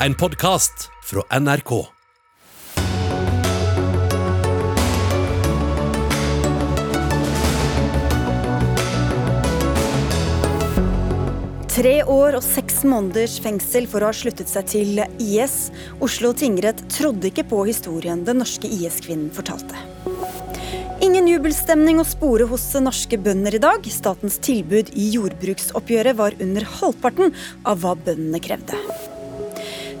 en podkast fra NRK. Tre år og seks måneders fengsel for å ha sluttet seg til IS. Oslo tingrett trodde ikke på historien den norske IS-kvinnen fortalte. Ingen jubelstemning å spore hos norske bønder i dag. Statens tilbud i jordbruksoppgjøret var under halvparten av hva bøndene krevde.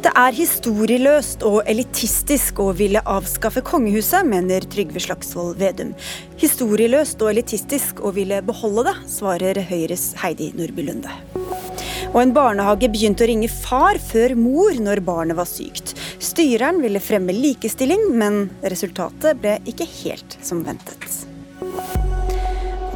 Det er historieløst og elitistisk å ville avskaffe kongehuset, mener Trygve Slagsvold Vedum. Historieløst og elitistisk å ville beholde det, svarer Høyres Heidi Nordby Lunde. Og en barnehage begynte å ringe far før mor når barnet var sykt. Styreren ville fremme likestilling, men resultatet ble ikke helt som ventet.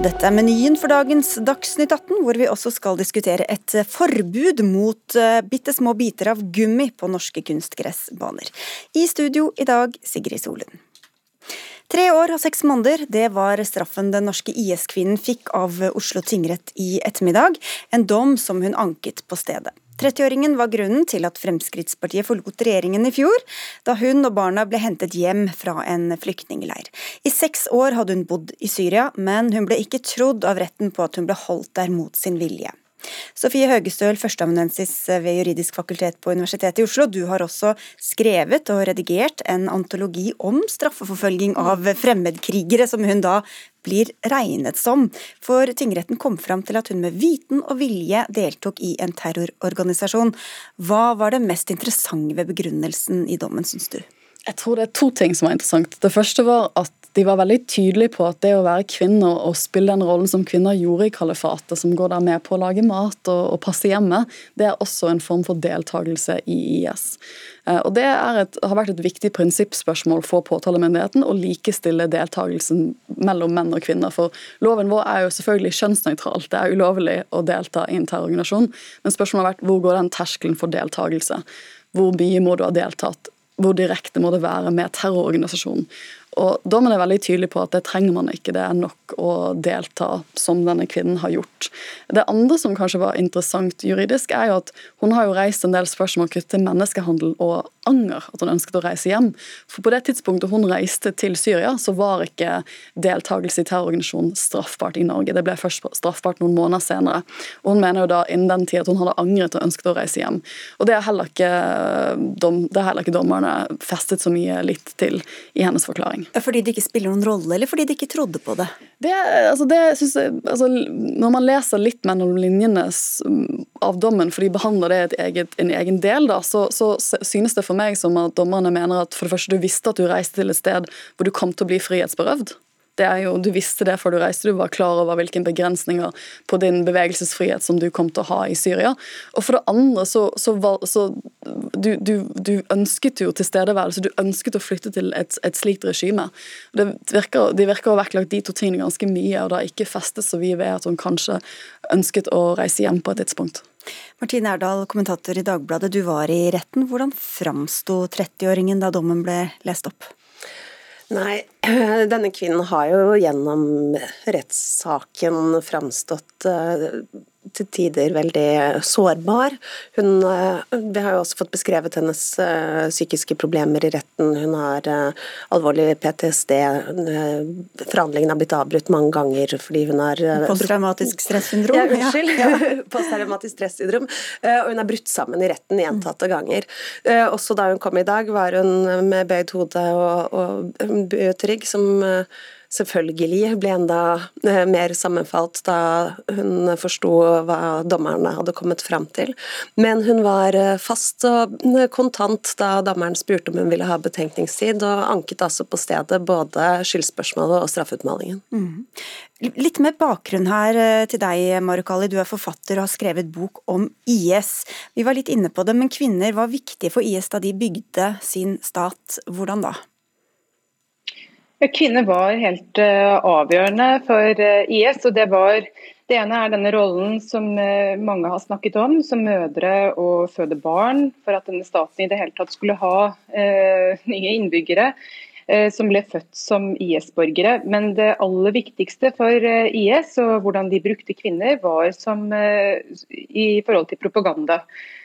Dette er menyen for dagens Dagsnytt 18, hvor vi også skal diskutere et forbud mot uh, bitte små biter av gummi på norske kunstgressbaner. I studio i dag, Sigrid Solund. Tre år og seks måneder, det var straffen den norske IS-kvinnen fikk av Oslo tingrett i ettermiddag. En dom som hun anket på stedet. 30-åringen var grunnen til at Fremskrittspartiet forlot regjeringen i fjor, da hun og barna ble hentet hjem fra en flyktningleir. I seks år hadde hun bodd i Syria, men hun ble ikke trodd av retten på at hun ble holdt der mot sin vilje. Sofie Høgestøl, førsteamanuensis ved Juridisk fakultet på Universitetet i Oslo. Du har også skrevet og redigert en antologi om straffeforfølging av fremmedkrigere, som hun da blir regnet som. For tingretten kom fram til at hun med viten og vilje deltok i en terrororganisasjon. Hva var det mest interessante ved begrunnelsen i dommen, syns du? Jeg tror det er to ting som var interessant. Det første var at de var veldig tydelige på at det å være kvinne og spille den rollen som kvinner gjorde i kalifatet, som går der med på å lage mat og, og passe hjemme, det er også en form for deltakelse i IS. Eh, og Det et, har vært et viktig prinsippspørsmål for påtalemyndigheten å likestille deltakelsen mellom menn og kvinner. For Loven vår er jo selvfølgelig kjønnsnøytral. Det er ulovlig å delta i en terrororganisasjon. Men spørsmålet har vært hvor går den terskelen for deltakelse? Hvor mye må du ha deltatt? Hvor direkte må det være med terrororganisasjonen? Og Dommen er veldig tydelig på at det trenger man ikke, det er nok å delta som denne kvinnen har gjort. Det andre som kanskje var interessant juridisk, er jo at hun har jo reist en del spørsmål knyttet til menneskehandel og anger, at hun ønsket å reise hjem. For på det tidspunktet hun reiste til Syria, så var ikke deltakelse i terrororganisasjonen straffbart i Norge. Det ble først straffbart noen måneder senere. Og hun mener jo da innen den tid at hun hadde angret og ønsket å reise hjem. Og det er heller ikke, dom, det er heller ikke dommerne festet så mye litt til i hennes forklaring poeng. Fordi det ikke spiller noen rolle, eller fordi de ikke trodde på det? Det, altså det synes jeg, altså Når man leser litt mellom linjene av dommen, for de behandler det eget, en egen del, da, så, så, synes det for meg som at dommerne mener at for det første du visste at du reiste til et sted hvor du kom til å bli frihetsberøvd. Det er jo, Du visste det før du reiste, du var klar over hvilke begrensninger på din bevegelsesfrihet som du kom til å ha i Syria. Og for det andre så, så, så du, du, du, ønsket jo tilstedeværelse, du ønsket å flytte til et, et slikt regime. Det virker, de virker å ha vektlagt de to tingene ganske mye, og det har ikke festet så vi ved at hun kanskje ønsket å reise hjem på et tidspunkt. Martine Erdal, kommentator i Dagbladet, du var i retten. Hvordan framsto 30-åringen da dommen ble lest opp? Nei, denne kvinnen har jo gjennom rettssaken framstått eh, til tider veldig sårbar. Hun, eh, vi har jo også fått beskrevet hennes uh, psykiske problemer i retten. Hun har uh, alvorlig PTSD. Forhandlingene har blitt avbrutt mange ganger fordi hun har Posttraumatisk stressyndrom? Ja, unnskyld. Ja. Posttraumatisk stressyndrom. og hun er brutt sammen i retten gjentatte ganger. også da hun kom i dag, var hun med bøyd hode og, og trygg, som selvfølgelig ble enda eh, mer sammenfalt da hun forsto hva dommerne hadde kommet fram til. Men hun var eh, fast og eh, kontant da dommeren spurte om hun ville ha betenkningstid, og anket altså på stedet både skyldspørsmålet og straffeutmålingen. Mm. Litt med bakgrunn her til deg, Marukali. Du er forfatter og har skrevet bok om IS. Vi var litt inne på det, men kvinner var viktige for IS da de bygde sin stat. Hvordan da? Kvinner var helt uh, avgjørende for uh, IS. og det var det ene er denne rollen som uh, mange har snakket om, som mødre og føde barn, for at denne staten i det hele tatt skulle ha nye innbyggere. som ble født som IS-borgere. Men det aller viktigste for IS og hvordan de brukte kvinner, var som i forhold til propaganda.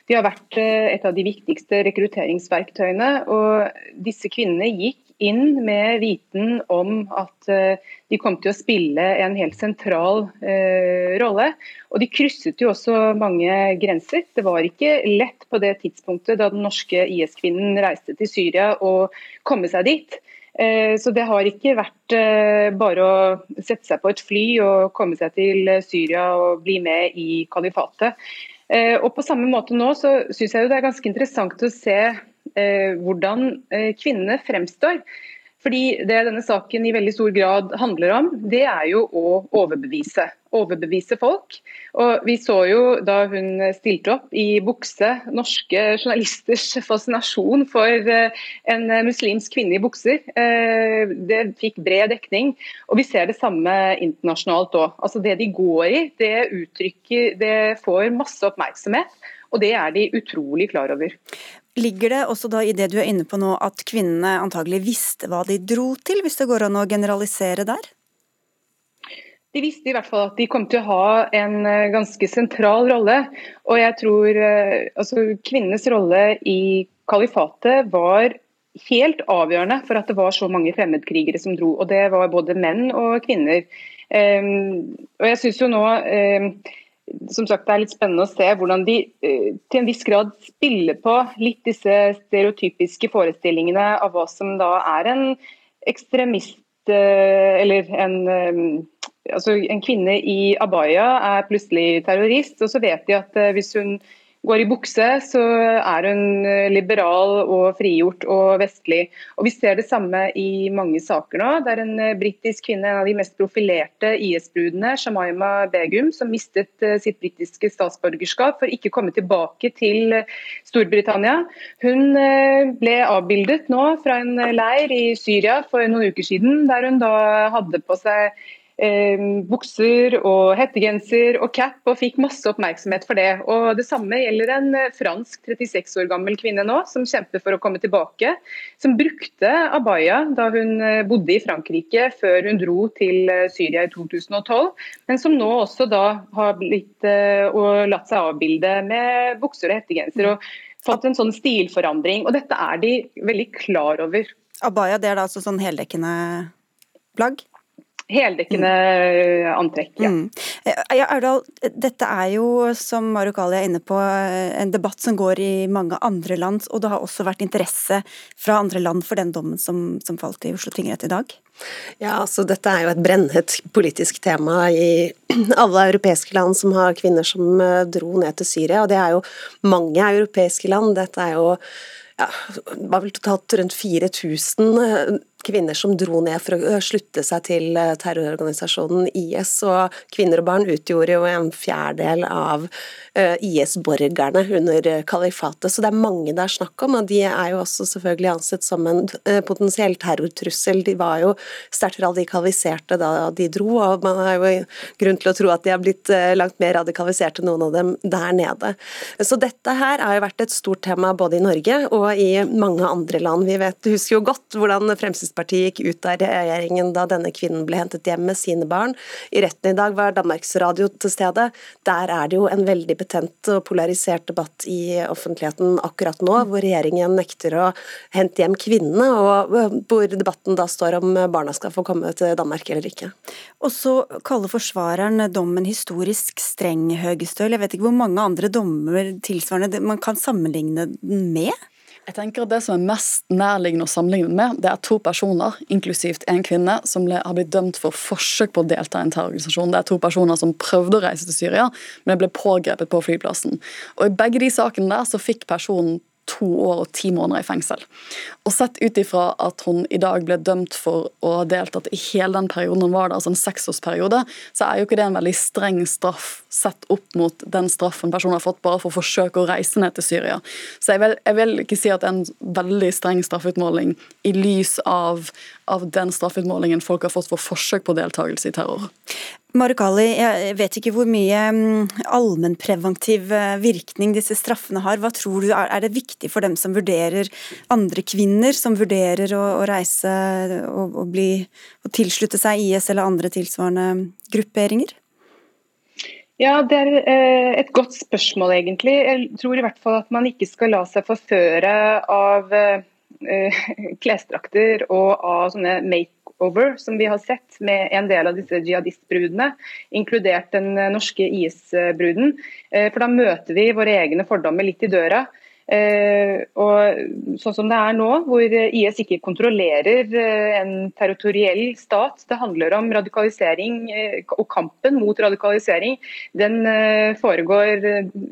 De har vært et av de viktigste rekrutteringsverktøyene. og Disse kvinnene gikk inn med viten om at eh, de kom til å spille en helt sentral eh, rolle. Og de krysset jo også mange grenser. Det var ikke lett på det tidspunktet da den norske IS-kvinnen reiste til Syria å komme seg dit. Eh, så det har ikke vært bare å sette seg på et fly og komme seg til Syria og bli med i kalifatet. Og på samme måte nå så syns jeg det er ganske interessant å se hvordan eh, kvinnene fremstår. Fordi Det denne saken i veldig stor grad handler om, det er jo å overbevise. Overbevise folk. Og Vi så jo da hun stilte opp i bukse, norske journalisters fascinasjon for eh, en muslimsk kvinne i bukser. Det fikk bred dekning. Og vi ser det samme internasjonalt òg. Altså det de går i, det uttrykker Det får masse oppmerksomhet. Og det er de utrolig klar over. Ligger det også da i det du er inne på nå, at kvinnene antagelig visste hva de dro til, hvis det går an å generalisere der? De visste i hvert fall at de kom til å ha en eh, ganske sentral rolle. Og jeg tror eh, altså, kvinnenes rolle i kalifatet var helt avgjørende for at det var så mange fremmedkrigere som dro. Og det var både menn og kvinner. Um, og jeg synes jo nå um, som sagt, det er litt spennende å se hvordan de uh, til en viss grad spiller på litt disse stereotypiske forestillingene av hva som da er en ekstremist uh, eller en um, altså En kvinne i abaya er plutselig terrorist, og så vet de at hvis hun går i bukse, så er hun eh, liberal og frigjort og vestlig. Og Vi ser det samme i mange saker nå. Det er en eh, britisk kvinne, en av de mest profilerte IS-brudene, Shamaima Begum, som mistet eh, sitt britiske statsborgerskap for ikke å komme tilbake til Storbritannia. Hun ble avbildet nå fra en leir i Syria for noen uker siden, der hun da hadde på seg bukser og hettegenser og cap, og fikk masse oppmerksomhet for det. Og Det samme gjelder en eh, fransk 36 år gammel kvinne nå, som kjemper for å komme tilbake. Som brukte abaya da hun eh, bodde i Frankrike før hun dro til eh, Syria i 2012, men som nå også da har blitt og latt seg avbilde med bukser og hettegenser. og fått en sånn stilforandring, og Dette er de veldig klar over. Abaya det er da altså sånn heldekkende plagg? Heldekkende antrekk, ja. Mm. ja Erdal, dette er jo, som Marukali er inne på, en debatt som går i mange andre land, og det har også vært interesse fra andre land for den dommen som, som falt i Oslo tingrett i dag? Ja, altså Dette er jo et brennhett politisk tema i alle europeiske land som har kvinner som eh, dro ned til Syria, og det er jo mange europeiske land. Dette er jo ja, var vel totalt rundt 4000 kvinner som dro ned for å slutte seg til eh, terrororganisasjonen IS. Og kvinner og barn utgjorde jo en fjerdedel av eh, IS-borgerne under kalifatet. Så det er mange det er snakk om, og de er jo også selvfølgelig ansett som en potensiell terrortrussel. De var jo sterkt radikaliserte da de dro, og man har jo grunn til å tro at de har blitt langt mer radikaliserte, noen av dem der nede. Så dette her har jo vært et stort tema både i Norge og i mange andre land. Vi vet, husker jo godt hvordan Fremskrittspartiet Fremskrittspartiet gikk ut av regjeringen da denne kvinnen ble hentet hjem med sine barn. I retten i dag var Danmarks Radio til stede. Der er det jo en veldig betent og polarisert debatt i offentligheten akkurat nå, hvor regjeringen nekter å hente hjem kvinnene, og hvor debatten da står om barna skal få komme til Danmark eller ikke. Og så kaller forsvareren dommen historisk streng, Høgestøl. Jeg vet ikke hvor mange andre dommer tilsvarende man kan sammenligne den med? Jeg tenker at Det som er mest nærliggende å sammenligne med, det er to personer, inklusivt en kvinne, som ble, har blitt dømt for forsøk på å delta i en terrororganisasjon. Det er to personer som prøvde å reise til Syria, men ble pågrepet på flyplassen. Og I begge de sakene der så fikk personen to år og ti måneder i fengsel. Og Sett ut ifra at hun i dag ble dømt for å ha deltatt i hele den perioden hun var der, altså en seksårsperiode, så er jo ikke det en veldig streng straff sett opp mot den straffen personen har fått bare for å forsøke å reise ned til Syria. Så jeg vil, jeg vil ikke si at det er en veldig streng straffeutmåling i lys av, av den straffeutmålingen folk har fått for forsøk på deltakelse i terror. Marukali, jeg vet ikke hvor mye mm, allmennpreventiv eh, virkning disse straffene har. Hva tror du, Er det viktig for dem som vurderer andre kvinner, som vurderer å, å reise og, og, bli, og tilslutte seg IS eller andre tilsvarende grupperinger? Ja, Det er eh, et godt spørsmål, egentlig. Jeg tror i hvert fall at man ikke skal la seg forføre av eh, klesdrakter og av sånne make over som vi har sett med en del av disse jihadistbrudene, inkludert den norske IS-bruden. Eh, for da møter vi våre egne fordommer litt i døra. Eh, og sånn som det er nå, hvor IS ikke kontrollerer eh, en territoriell stat, det handler om radikalisering eh, og kampen mot radikalisering, den foregår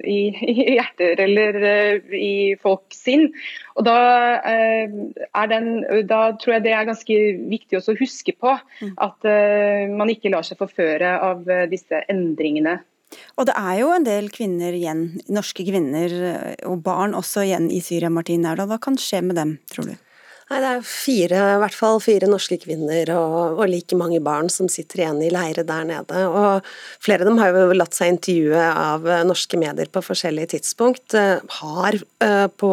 i, i hjerter eller i folks sinn. Og da, den, da, tror jeg det er ganske viktig å huske på mm. at man ikke lar seg forføre av disse endringene og det er jo en del kvinner igjen, norske kvinner eh, og barn også igjen i Syria, Martin Aurdal. Hva kan skje med dem, tror du? Nei, Det er fire, i hvert fall fire norske kvinner og, og, like mange barn som sitter igjen i leire der nede. Og flere av dem har jo latt seg intervjue av norske medier på forskjellige tidspunkt. Eh, har eh, på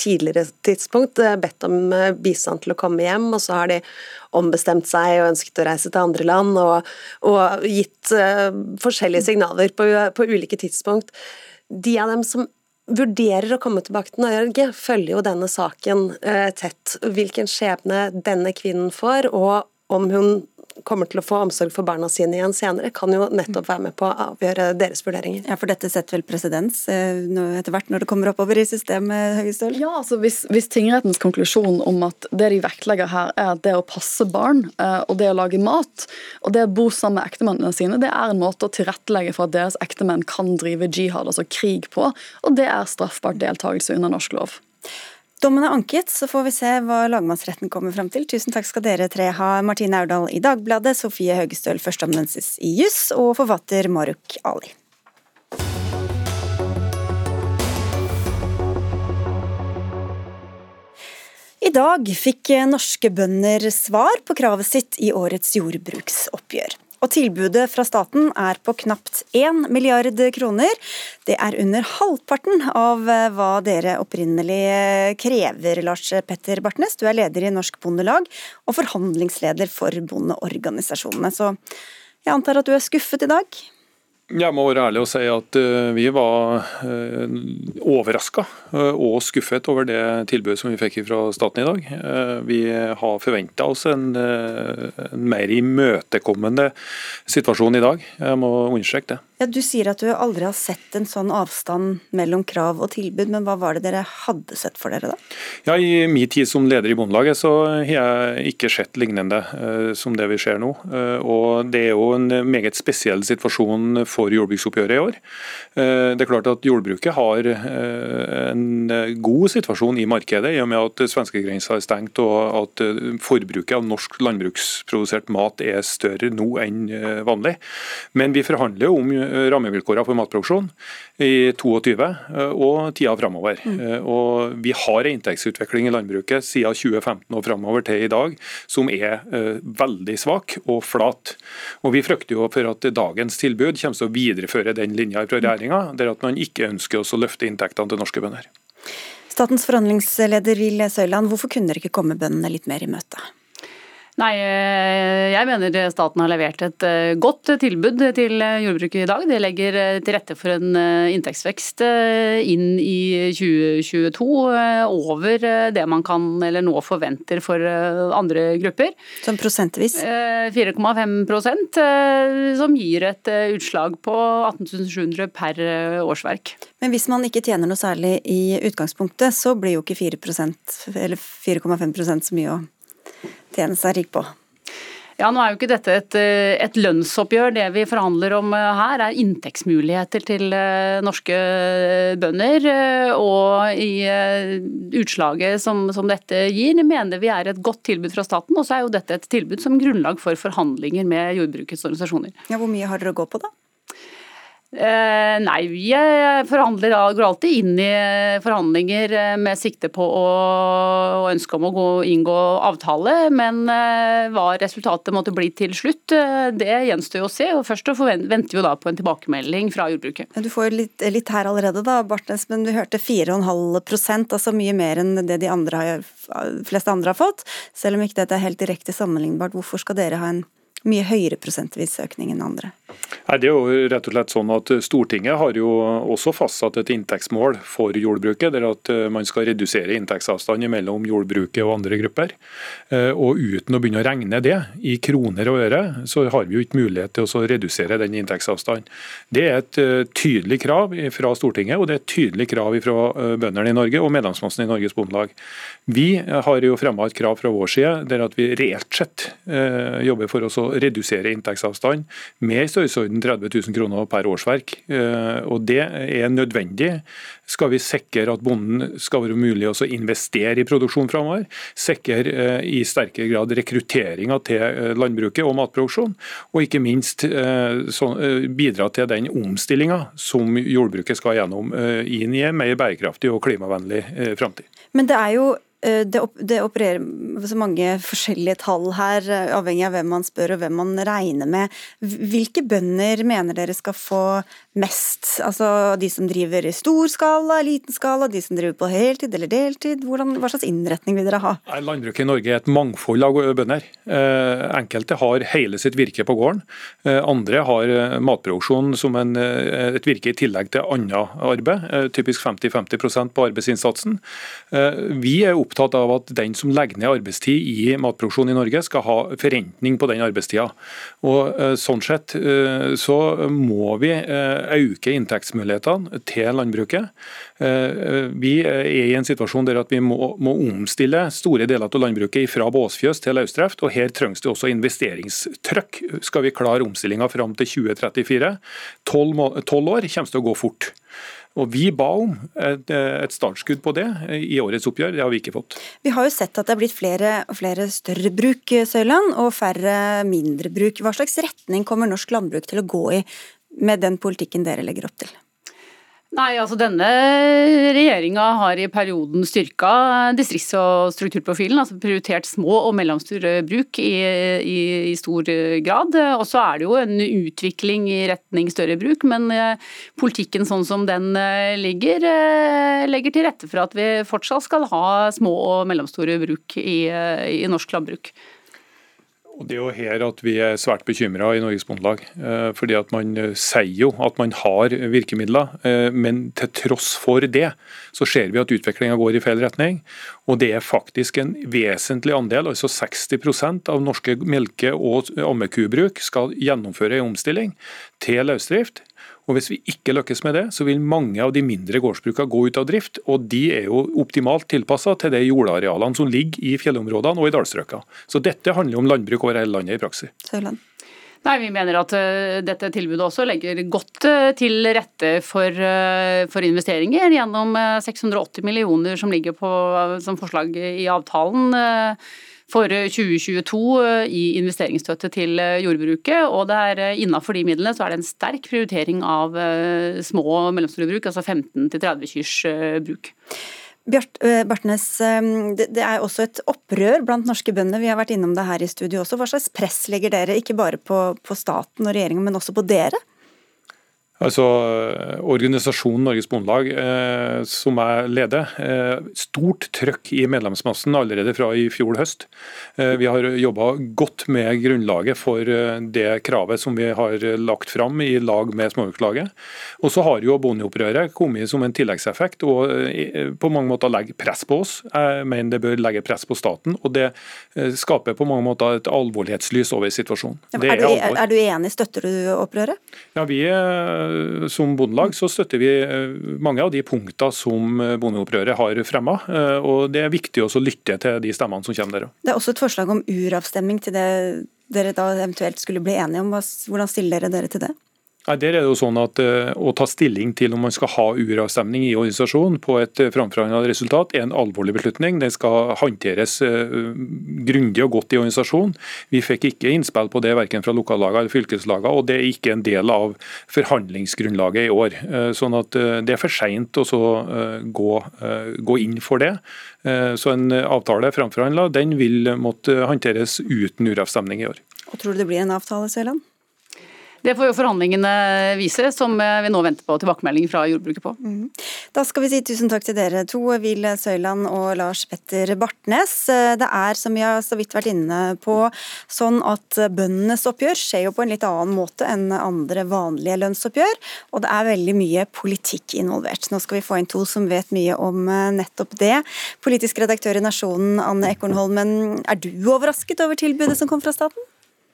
tidligere tidspunkt bedt om bistand til å komme hjem, og så har de ombestemt seg og ønsket å reise til andre land, og, og gitt forskjellige signaler på, på, ulike tidspunkt. De av dem som vurderer å komme tilbake til Norge, følger jo denne saken uh, tett. Hvilken skjebne denne kvinnen får, og om hun kommer til å få omsorg for barna sine igjen senere, kan jo nettopp være med på å avgjøre deres vurderinger. Ja, For dette setter vel presedens eh, etter hvert når det kommer oppover i systemet, Høgestøl? Ja, altså hvis, hvis, tingrettens konklusjon om at det de vektlegger her, er at det å passe barn eh, og det å lage mat og det å bo sammen med ektemennene sine, det er en måte å tilrettelegge for at deres ektemenn kan drive jihad, altså krig, på, og det er straffbart deltakelse under norsk lov. Dommen er anket, så får vi se hva lagmannsretten kommer fram til. Tusen takk skal dere tre ha, Martine Aurdal i Dagbladet, Sofie Høgestøl, førsteamanuensis i juss, og forfatter Maruk Ali. I dag fikk norske bønder svar på kravet sitt i årets jordbruksoppgjør. Og tilbudet fra staten er på knapt 1 milliard kroner. Det er under halvparten av eh, hva dere opprinnelig eh, krever, Lars Petter Bartnes. Du er leder i Norsk Bondelag og forhandlingsleder for bondeorganisasjonene. Så jeg antar at du er skuffet i dag? Jeg må være ærlig og si at uh, vi var eh, overraska eh, og skuffet over det tilbudet som vi fikk fra staten i dag. Vi har forventa oss en, en, mer imøtekommende situasjon i dag. Jeg må understreke det. Ja, Du sier at du aldri har sett en sånn avstand mellom krav og tilbud, men hva var det dere hadde sett for dere da? Ja, I min tid som leder i Bondelaget så har jeg ikke sett lignende uh, som det vi ser nå. Uh, og Det er jo en meget spesiell situasjon for jordbruksoppgjøret i år. Uh, det er klart at Jordbruket har en god situasjon i markedet, i og med at svenskegrensa er stengt og at forbruket av norsk landbruksprodusert mat er større nå enn vanlig. Men vi forhandler jo om rammevilkårene for matproduksjon i 2022 eh, og tida framover. Mm. Eh, og vi har en inntektsutvikling i landbruket siden 2015 og framover til i dag som er eh, veldig svak og flat. Og Vi frykter jo for at dagens tilbud kommer til å videreføre den linja fra regjeringa, der at man ikke ønsker å løfte inntektene til norske bønder. Statens forhandlingsleder Vil Søyland, hvorfor kunne dere ikke komme bøndene litt mer i møte? Nei, eh, jeg mener staten har levert et eh, godt tilbud til jordbruket i dag. Det legger eh, til rette for en inntektsvekst inn i 2022 over det man kan eller nå forventer for andre grupper. Som prosentvis? 4,5% som gir et utslag på 18.700 per årsverk. Men hvis man ikke tjener noe særlig i utgangspunktet, så blir jo ikke 4% eller 4,5% så mye å tjene seg rik på? Ja, Nå er jo ikke dette et, eh, et, lønnsoppgjør. Det vi forhandler om eh, her er inntektsmuligheter til eh, norske bønder. Og i utslaget som, som dette gir, mener vi er et godt tilbud fra staten. Og så er jo dette et tilbud som grunnlag for forhandlinger med jordbrukets organisasjoner. Ja, Hvor mye har dere å gå på, da? Eh, nei, vi forhandler, går alltid inn i forhandlinger eh, med sikte på å, ønske om å gå, inngå avtale, men eh, hva resultatet måtte bli til slutt, eh, det gjenstår jo å se. og Først venter vi da på en tilbakemelding fra jordbruket. Du får litt, litt her allerede, da, Bartnes, men vi hørte 4,5% altså mye mer enn det de andre, fleste andre har fått. Selv om ikke dette er helt direkte sammenlignbart, hvorfor skal dere ha en mye høyere prosentvis økning enn andre? Nei, det er jo rett og slett sånn at Stortinget har jo også fastsatt et inntektsmål for jordbruket, der at eh, man skal redusere inntektsavstanden mellom jordbruket og andre grupper. Eh, og Uten å begynne å regne det i kroner og øre, så har vi jo ikke mulighet til å redusere den inntektsavstanden. Det er et eh, tydelig krav fra Stortinget, og det er et tydelig krav fra bøndene i Norge og medlemsmassen i Norges Bondelag. Vi har jo fremma et krav fra vår side der at vi reelt sett jobber for å redusere inntektsavstanden. med i størrelsesorden 30 000 kroner per årsverk. Eh, og Det er nødvendig skal vi sikre at bonden skal være mulig å investere i produksjon framover. Sikre eh, i sterkere grad rekrutteringa til eh, landbruket og matproduksjon. Og ikke minst bidra til den omstillinga som jordbruket skal gjennom inn i en mer bærekraftig og klimavennlig framtid. Men det er jo Eh, det, det, opererer så mange forskjellige tall her, eh, avhengig av hvem man spør og hvem man regner med. Hvilke bønder mener dere skal få mest? Altså de som driver i stor skala, liten skala, de som driver på heltid eller deltid? Hvordan, hva slags innretning vil dere ha? Landbruket i Norge er et mangfold av bønder. Eh, enkelte har hele sitt virke på gården. Andre har matproduksjon som en, et virke i tillegg til annet arbeid, typisk 50-50% på arbeidsinnsatsen. Vi er opptatt av at den som legger ned arbeidstid i matproduksjon i Norge, skal ha forrentning på den arbeidstida. Eh, Sånn sett eh, så må vi eh, øke inntektsmulighetene til landbruket. Vi er i en situasjon der at vi må, må omstille store deler av landbruket fra båsfjøs til løsdrift, og her trengs det også investeringstrykk. Skal vi klare omstillinga fram til 2034? Tolv år kommer til å gå fort. Og Vi ba om et, et, startskudd på det i årets oppgjør, det har vi ikke fått. Vi har jo sett at det er blitt flere, og flere større bruk, Søyland, og færre mindre bruk. Hva slags retning kommer norsk landbruk til å gå i med den politikken dere legger opp til? Nei, altså Denne regjeringa har i perioden styrka distrikts- og strukturprofilen. altså Prioritert små og mellomstore bruk i, i, i stor grad. Og så er det jo en utvikling i retning større bruk, men eh, politikken sånn som den eh, ligger, eh, legger til rette for at vi fortsatt skal ha små og mellomstore bruk i, i norsk landbruk. Og Det er jo her at vi er svært bekymra i Norges Bondelag. Eh, fordi at Man eh, sier jo at man har virkemidler, eh, men til tross for det så ser vi at utviklinga går i feil retning. Og det er faktisk en vesentlig andel, altså 60% av norske melke- og ammekubruk skal gjennomføre en omstilling til løsdrift. Og Hvis vi ikke lykkes med det, så vil mange av de mindre gårdsbrukene gå ut av drift. Og de er jo optimalt tilpassa til de jordarealene som ligger i fjellområdene og i dalstrøkene. Så dette handler om landbruk over hele landet i praksis. Sørland. Nei, Vi mener at uh, dette tilbudet også legger godt uh, til rette for, uh, for, investeringer gjennom 680 millioner som ligger på, som forslag i avtalen for 2022 eh, i investeringsstøtte til eh, jordbruket. Og det er eh, innafor de midlene så er det en sterk prioritering av små og mellomstore bruk, altså 15 30 kyrs bruk. Bjart, Bartnes, det er også et opprør blant norske bønder. Vi har vært innom det her i studio også. Hva slags press legger dere, ikke bare på, på staten og regjeringen, men også på dere? Altså, Organisasjonen Norges Bondelag, eh, som jeg leder, eh, stort trøkk i medlemsmassen allerede fra i fjor høst. Eh, vi har jobba godt med grunnlaget for det kravet som vi har lagt fram i lag med Småbrukarlaget. Og så har jo bondeopprøret kommet som en tilleggseffekt og på mange måter legger press på oss. Jeg mener det bør legge press på staten, og det skaper på mange måter et alvorlighetslys over situasjonen. Ja, er, du, er, er, du, enig, støtter du opprøret? Ja, vi er som bondelag så støtter vi eh, mange av de punktene som eh, bondeopprøret har fremma. Eh, og det er viktig også å lytte til de stemmene som kommer der. Det er også et forslag om uravstemning til det dere da eventuelt skulle bli enige om. Hvordan stiller dere dere til det? Nei, der er det jo sånn at uh, Å ta stilling til om man skal ha uravstemning i organisasjonen på et uh, framforhandla resultat, er en alvorlig beslutning. Den skal håndteres uh, grundig og godt i organisasjonen. Vi fikk ikke innspill på det verken fra lokallagene eller fylkeslagene, og det er ikke en del av forhandlingsgrunnlaget i år. Sånn at Det er for seint å gå, gå, inn for det. Så En avtale framforhandla den vil måtte håndteres uten uravstemning i år. Og Tror du det blir en avtale, Søland? Det får jo forhandlingene vise, som vi nå venter på tilbakemelding fra jordbruket på. Mm. Da skal vi si tusen takk til dere to, Vil Søyland og Lars Petter Bartnes. Det er, som vi har så vidt vært inne på, sånn at bøndenes oppgjør skjer jo på en litt annen måte enn andre vanlige lønnsoppgjør, og det er veldig mye politikk involvert. Nå skal vi få inn to som vet mye om eh, nettopp det. Politisk redaktør i Nasjonen, Anne Ekornholmen, er du overrasket over tilbudet som kom fra staten?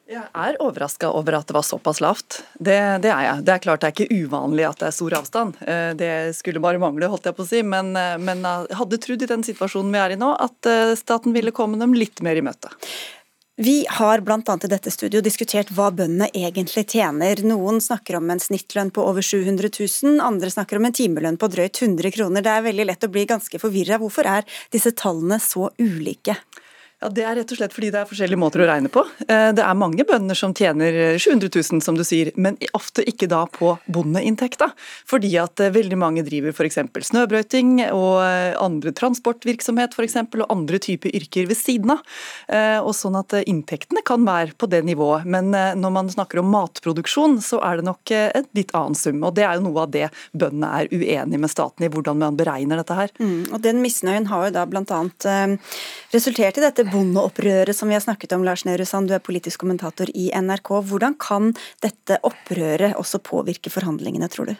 Jeg er overraska over at det var såpass lavt. Det, det, er jeg. Det er klart det er ikke uvanlig at det er stor avstand. Eh, det skulle bare mangle, holdt jeg på å si. Men, eh, men jeg hadde trodd i den situasjonen vi er i nå, at eh, staten ville komme dem litt mer i møte. Vi har bl.a. i dette studio diskutert hva bøndene egentlig tjener. Noen snakker om en snittlønn på over 700 000, andre snakker om en timelønn på drøyt 100 kroner. Det er veldig lett å bli ganske forvirra. Hvorfor er disse tallene så ulike? Ja, Det er rett og slett fordi det er forskjellige måter å regne på. Eh, det er mange bønder som tjener 700 000, som du sier, men ofte ikke da på bondeinntekta. Fordi at eh, veldig mange driver f.eks. snøbrøyting og eh, andre transportvirksomhet for eksempel, og andre typer yrker ved siden av. Og sånn at inntektene kan være på det nivået. Men når man snakker om matproduksjon, så er det nok et litt annen sum. Og det er jo noe av det bøndene er uenige med staten i, hvordan man beregner dette her. Mm, og Den misnøyen har jo da bl.a. resultert i dette bondeopprøret som vi har snakket om, Lars Nehru Sand, du er politisk kommentator i NRK. Hvordan kan dette opprøret også påvirke forhandlingene, tror du?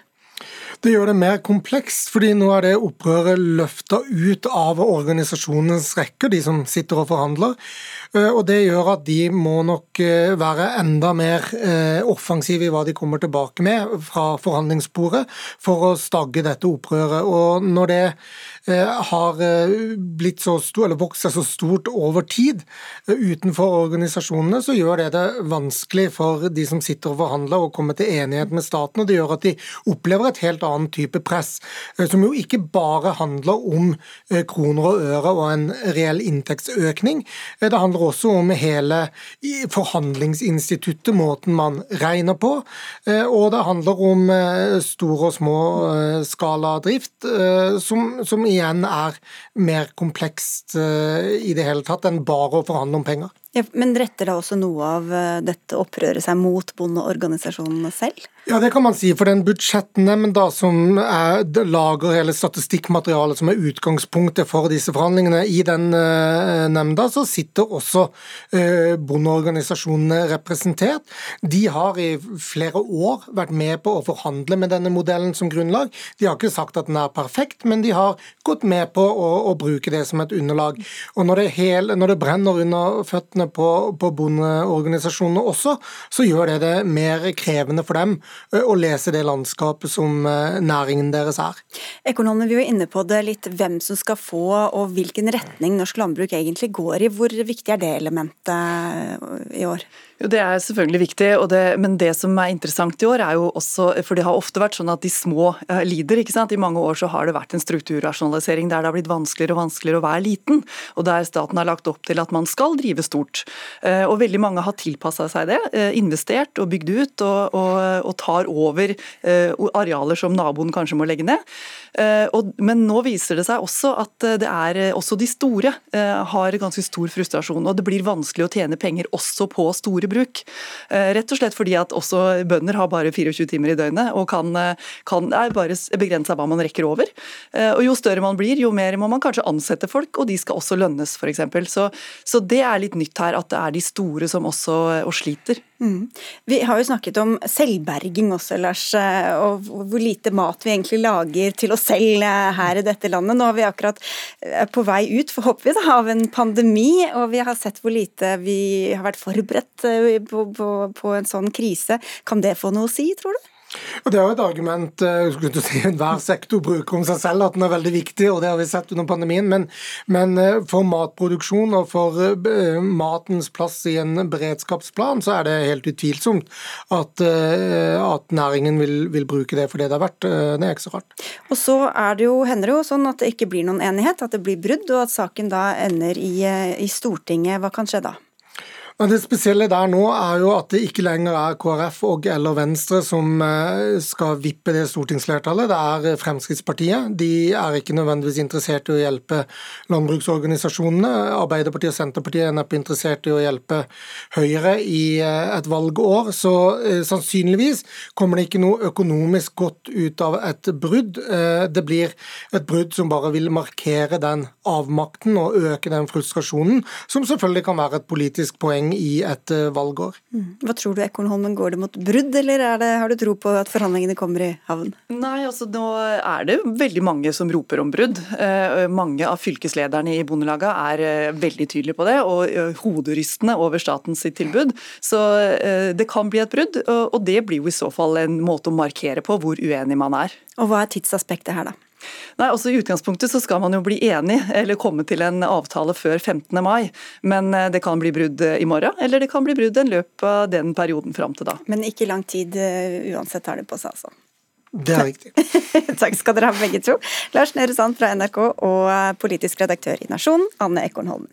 Det gjør det mer komplekst, fordi nå er det opprøret løfta ut av organisasjonens rekker, de som sitter og forhandler. Eh, og Det gjør at de må nok eh, være enda mer eh, offensive i hva de kommer tilbake med fra forhandlingsbordet, for å stagge dette opprøret. Og Når det har blitt så stort, eller vokst seg så stort over tid utenfor organisasjonene, så gjør det det vanskelig for de som sitter og forhandler å komme til enighet med staten. og Det gjør at de opplever et helt annet type press, som jo ikke bare handler om kroner og øre og en reell inntektsøkning. Det handler også om hele forhandlingsinstituttet, måten man regner på. Eh, og det handler om eh, stor og små skaladrift, skala drift, som, som igjen er mer komplekst i det hele tatt enn bare å forhandle om penger. Ja, men retter da også noe av dette opprøret seg mot bondeorganisasjonene selv? Ja, det kan man si. For den budsjettnemnda som er, lager hele statistikkmaterialet som er utgangspunktet for disse forhandlingene, i den uh, nemnda så sitter også uh, bondeorganisasjonene representert. De har i flere år vært med på å forhandle med denne modellen som grunnlag. De har ikke sagt at den er perfekt, men de har gått med på å, å bruke det som et underlag. Og når det, hele, når det brenner under føttene på, på bondeorganisasjonene også, så gjør det det mer krevende for dem å lese det landskapet som eh, næringen deres er. Økonomer, vi var inne på det litt hvem som skal få og hvilken retning norsk landbruk egentlig går i. Hvor viktig er det elementet eh, i år? Jo, Det er selvfølgelig viktig, det, men det som er interessant i år, er jo også For det har ofte vært sånn at de små uh, lider. ikke sant? I mange år så har det vært en strukturrasjonalisering der det har blitt vanskeligere og vanskeligere å være liten, og der staten har lagt opp til at man skal drive stort. Uh, og Veldig mange har tilpassa seg det, uh, investert og bygd ut, og, og, og tar over arealer som naboen kanskje må legge ned. Men nå viser det seg også at det er også de store har ganske stor frustrasjon, og det blir vanskelig å tjene penger også på store bruk. Eh, rett og slett fordi at også bønder har bare 24 timer i døgnet og kan, eh, kan er bare begrensa hva man rekker over. Eh, og Jo større man blir, jo mer må man kanskje ansette folk, og de skal også lønnes f.eks. Så, så det er litt nytt her, at det er de store som også sliter. Mm. Vi har jo snakket om selvberging også, Lars, og hvor lite mat vi egentlig lager til oss selv her i dette landet. Nå er vi akkurat på vei ut, forhåper vi, da, av en pandemi, og vi har sett hvor lite vi har vært forberedt på, på, på en sånn krise. Kan det få noe å si, tror du? Og Det er jo et argument eh, si, enhver sektor bruker om seg selv, at den er veldig viktig, og det har vi sett under pandemien. Men, men eh, for matproduksjon og for eh, matens plass i en beredskapsplan, så er det helt utvilsomt at, at næringen vil, vil, bruke det for det det er verdt. Det er ikke så rart. Og så er det jo, hender det jo sånn at det ikke blir noen enighet, at det blir brudd, og at saken da ender i, i Stortinget. Hva kan skje da? Men Det spesielle der nå er jo at det ikke lenger er KrF og eller Venstre som eh, skal vippe det stortingsflertallet. Det er eh, Fremskrittspartiet. De er ikke nødvendigvis interessert i å hjelpe landbruksorganisasjonene. Arbeiderpartiet og Senterpartiet er neppe interessert i å hjelpe Høyre i eh, et valgår. Så sannsynligvis kommer det ikke noe økonomisk godt ut av et brudd. Det blir et brudd som bare vil markere den avmakten og øke den frustrasjonen, som selvfølgelig kan være et politisk poeng poeng i et eh, valgår. Mm. Hva tror du, Ekornholmen, går det mot brudd, eller det, har du tro på at forhandlingene kommer i havn? Nei, altså nå er det veldig mange som roper om brudd. Eh, mange av fylkeslederne i Bondelaget er eh, veldig tydelige på det, og hoderystende over statens tilbud. Så det kan bli et brudd, og det blir jo i så fall en måte å markere på hvor uenig man er. Og hva er tidsaspektet her, da? Nei, altså I utgangspunktet så skal man jo bli enig eller komme til en avtale før 15. mai. Men eh, det kan bli brudd eh, i morgen, eller det kan bli brudd en løp av den perioden fram til da. Men ikke lang tid eh, uansett har det på seg, altså? Det er riktig. Takk skal dere ha begge to. Lars Nehru Sand fra NRK og politisk redaktør i Nasjonen, Anne Ekornholmen.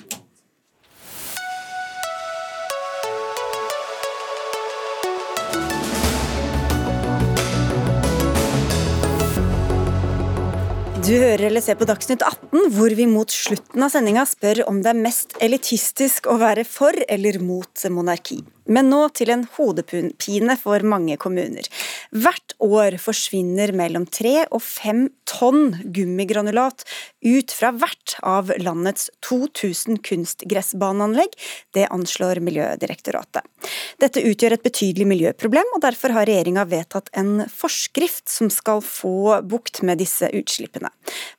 Du hører eller ser på Dagsnytt 18, hvor vi mot slutten av sendinga spør om det er mest elitistisk å være for eller mot monarki. Men nå til en hodepine for mange kommuner. Hvert år forsvinner mellom tre og fem tonn gummigranulat ut fra hvert av landets 2000 kunstgressbaneanlegg. Det anslår Miljødirektoratet. Dette utgjør et betydelig miljøproblem, og derfor har regjeringa vedtatt en forskrift som skal få bukt med disse utslippene.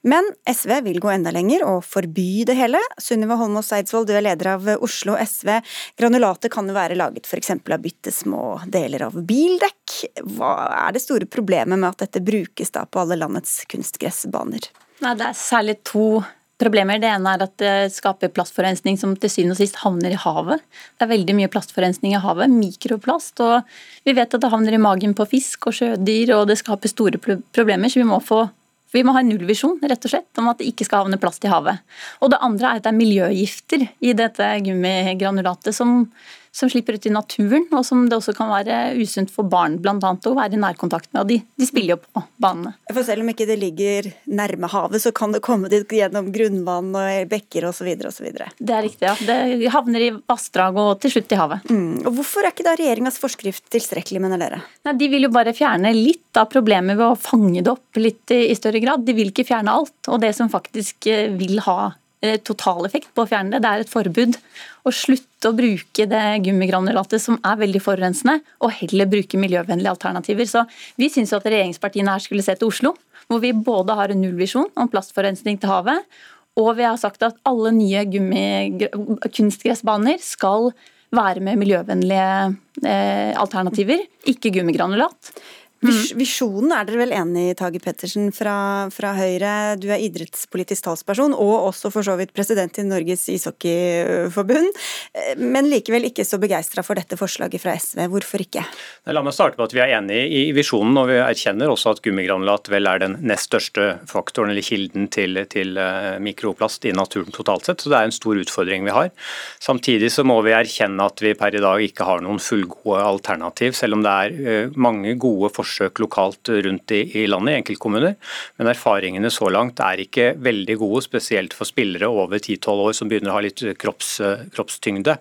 Men SV vil gå enda lenger og forby det hele. Sunniva Holmås Eidsvoll, du er leder av Oslo SV. Granulatet kan jo være laget laget f.eks. av bitte små deler av bildekk. Hva er det store problemet med at dette brukes da på alle landets kunstgressbaner? Nei, det er særlig to problemer. Det ene er at det skaper plastforurensning som til syvende og sist havner i havet. Det er veldig mye plastforurensning i havet, mikroplast. og Vi vet at det havner i magen på fisk og sjødyr, og det skaper store problemer. Så vi må få vi må ha en nullvisjon rett og slett, om at det ikke skal havne plast i havet. Og Det andre er at det er miljøgifter i dette gummigranulatet som som slipper ut i naturen, og som det også kan være usunt for barn blant annet, å være i nærkontakt med. og de, de, spiller jo på banene. For Selv om ikke det ligger nærme havet, så kan det komme dit gjennom grunnvann og bekker osv. osv. Det er riktig, ja. Det havner i vassdrag og til slutt i havet. Mm. Og Hvorfor er ikke da regjeringas forskrift tilstrekkelig, mener dere? Nei, De vil jo bare fjerne litt av problemet ved å fange det opp litt i større grad. De vil ikke fjerne alt. Og det som faktisk eh, vil ha totaleffekt på å fjerne det. Det er et forbud. Å slutte å bruke det gummigranulatet som er veldig forurensende, og heller bruke miljøvennlige alternativer. Så Vi syns at regjeringspartiene her skulle se til Oslo, hvor vi både har en nullvisjon om plastforurensning til havet, og vi har sagt at alle nye kunstgressbaner skal være med miljøvennlige eh, alternativer, ikke gummigranulat. Mm. Visjonen er dere vel enig i, Tage Pettersen fra, fra, Høyre. Du er idrettspolitisk talsperson, og også for så vidt president i Norges ishockeyforbund. Men likevel ikke så begeistra for dette forslaget fra SV. Hvorfor ikke? La meg starte på at vi er enig i visjonen, og vi erkjenner også at gummigranulat vel er den nest største faktoren eller kilden til, til eh, mikroplast i naturen totalt sett. Så det er en stor utfordring vi har. Samtidig så må vi erkjenne at vi per i dag ikke har noen fullgode alternativ, selv om det er eh, mange gode forslag forsøk lokalt rundt i, i landet, i enkeltkommuner. Men erfaringene så langt er ikke veldig gode, spesielt for spillere over 10-12 år som begynner å ha litt kropps, kroppstyngde.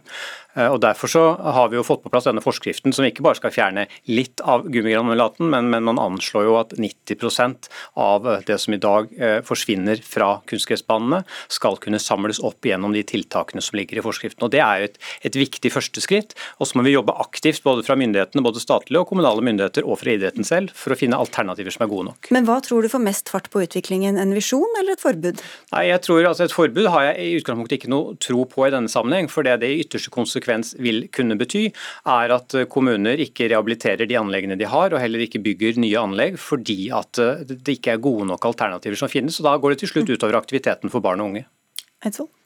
Eh, og Derfor så har vi jo fått på plass denne forskriften som ikke bare skal fjerne litt av gummigranulaten, men, men man anslår jo at 90% av det som i dag eh, forsvinner fra kunstgressbanene, skal kunne samles opp gjennom de tiltakene som ligger i forskriften. Og Det er et, et viktig første skritt. Og så må vi jobbe aktivt både fra myndighetene, både statlige og kommunale myndigheter og fra idretten selv, for å finne alternativer som er gode nok. Men hva tror du får mest fart på utviklingen, en visjon eller et forbud? Nei, jeg tror altså Et forbud har jeg i utgangspunktet ikke noe tro på i denne sammenheng, for det er det i ytterste konsekvens konsekvens vil kunne bety, er at kommuner ikke rehabiliterer de anleggene de har, og heller ikke bygger nye anlegg fordi at det ikke er gode nok alternativer som finnes. og Da går det til slutt utover aktiviteten for barn og unge.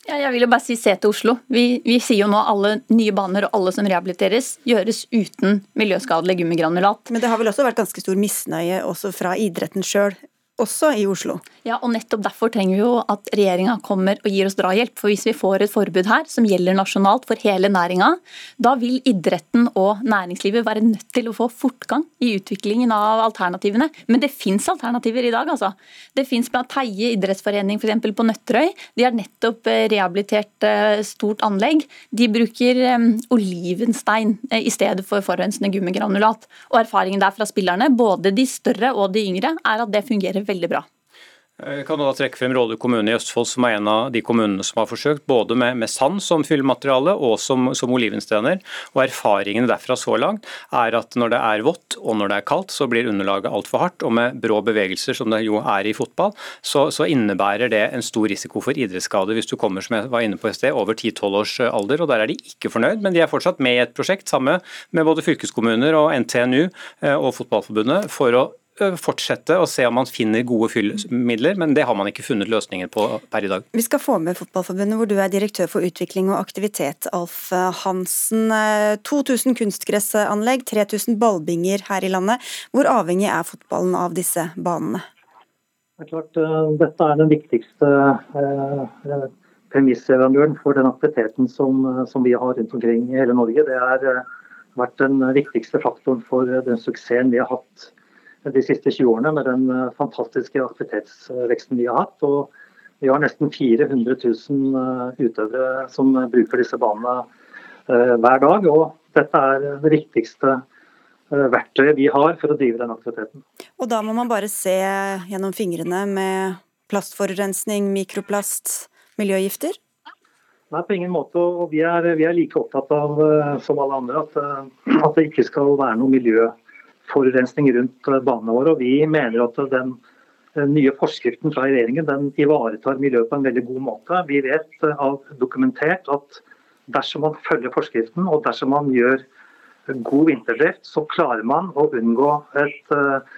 Ja, jeg vil jo bare si se til Oslo. Vi, vi, sier jo nå alle nye baner og alle som rehabiliteres, gjøres uten miljøskadelig gummigranulat. Men det har vel også vært ganske stor misnøye også fra idretten sjøl også i Oslo. Ja, og nettopp derfor trenger vi jo at regjeringa kommer og gir oss drahjelp. For hvis vi får et forbud her som gjelder nasjonalt for hele næringa, da vil idretten og næringslivet være nødt til å få fortgang i utviklingen av alternativene. Men det fins alternativer i dag, altså. Det fins blant Teie idrettsforening f.eks. på Nøtterøy. De har nettopp eh, rehabilitert eh, stort anlegg. De bruker um, olivenstein i stedet for forurensende gummigranulat. Og erfaringen der fra spillerne, både de større og de yngre, er at det fungerer veldig bra. Jeg kan da trekke frem Råde kommune i Østfold, som er en av de kommunene som har forsøkt, både med, med sand som fyllemateriale og som, som olivenstener. Og Erfaringene derfra så langt er at når det er vått og når det er kaldt, så blir underlaget altfor hardt. Og med brå bevegelser, som det jo er i fotball, så, så innebærer det en stor risiko for idrettsskade hvis du kommer som jeg var inne på et sted, over 10-12 års alder. og Der er de ikke fornøyd, men de er fortsatt med i et prosjekt sammen med både fylkeskommuner og NTNU eh, og Fotballforbundet for å fortsette å se om man finner gode fyllmidler, men det har man ikke funnet løsninger på per i dag. Vi skal få med Fotballforbundet, hvor du er direktør for utvikling og aktivitet, Alf Hansen. 2000 kunstgressanlegg, 3000 ballbinger her i landet. Hvor avhengig er fotballen av disse banene? Det er klart, Dette er den viktigste premissleverandøren for den aktiviteten som, som, vi har rundt omkring i hele Norge. Det har vært den viktigste faktoren for den suksessen vi har hatt de siste 20 årene med den eh, fantastiske aktivitetsveksten vi har hatt. Og vi har nesten 400 000 eh, utøvere som bruker disse banene eh, hver dag. Og dette er det viktigste verktøyet vi har for å drive den aktiviteten. Og da må man bare se gjennom fingrene med plastforurensning, mikroplast, miljøgifter? Nei, på ingen måte. og Vi er, vi er like opptatt av som alle andre at, at det ikke skal være noe miljø forurensning rundt eh, banene våre. og Vi mener at den nye forskriften fra regjeringen den ivaretar miljøet på en veldig god måte. Vi vet eh, av dokumentert at dersom man følger forskriften og dersom man gjør god vinterdrift, så klarer man å unngå et eh,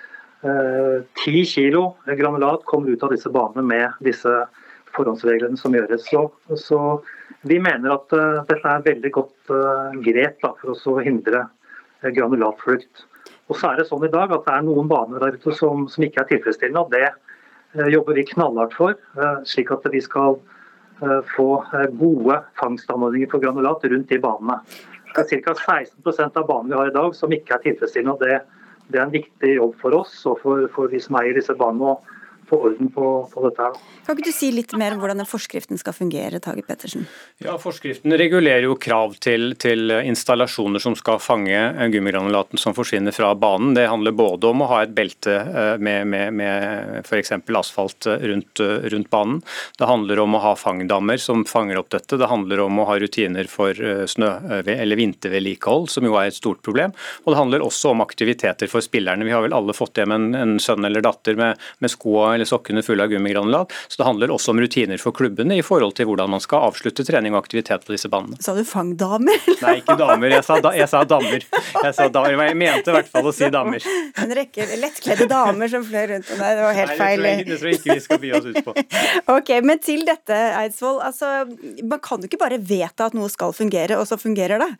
ti uh, kilo granulat kommer ut av disse banene med disse forhåndsreglene som gjøres. Så, så vi mener at uh, dette er veldig godt uh, grep da, for å hindre granulatflukt. Og så er det sånn i dag at det er noen baner der ute som, som ikke er tilfredsstillende. og Det eh, jobber vi knallhardt for, eh, slik at vi skal eh, få gode fangstanordninger for granulat rundt de banene. Det er ca. 16 av banene vi har i dag som ikke er tilfredsstillende. og Det, det er en viktig jobb for oss og for, for de som eier disse banene. Få orden på, på, dette. her. Kan ikke du si litt mer om hvordan den forskriften skal fungere? Tage Pettersen? Ja, Forskriften regulerer jo krav til, til installasjoner som skal fange gummigranulaten som forsvinner fra banen. Det handler både om å ha et belte eh, med, med, med f.eks. asfalt rundt, rundt, banen. Det handler om å ha fangdammer som fanger opp dette. Det handler om å ha rutiner for eh, snø- eller vintervedlikehold, som jo er et stort problem. Og det handler også om aktiviteter for spillerne. Vi har vel alle fått hjem en, en sønn eller datter med, med sko eller sokkene fulle av gummigranulat. Så det handler også om rutiner for klubbene i forhold til hvordan man skal avslutte trening og aktivitet på disse banene. Sa du fangdamer? Nei, ikke damer. Jeg sa, da, jeg sa damer. Jeg, sa damer. jeg mente i hvert fall å si damer. En rekke lettkledde damer som fløy rundt der, det var helt Nei, feil. Det tror jeg ikke vi skal by oss ut på. ok, Men til dette, Eidsvoll. Altså, man kan jo ikke bare vedta at noe skal fungere, og så fungerer det.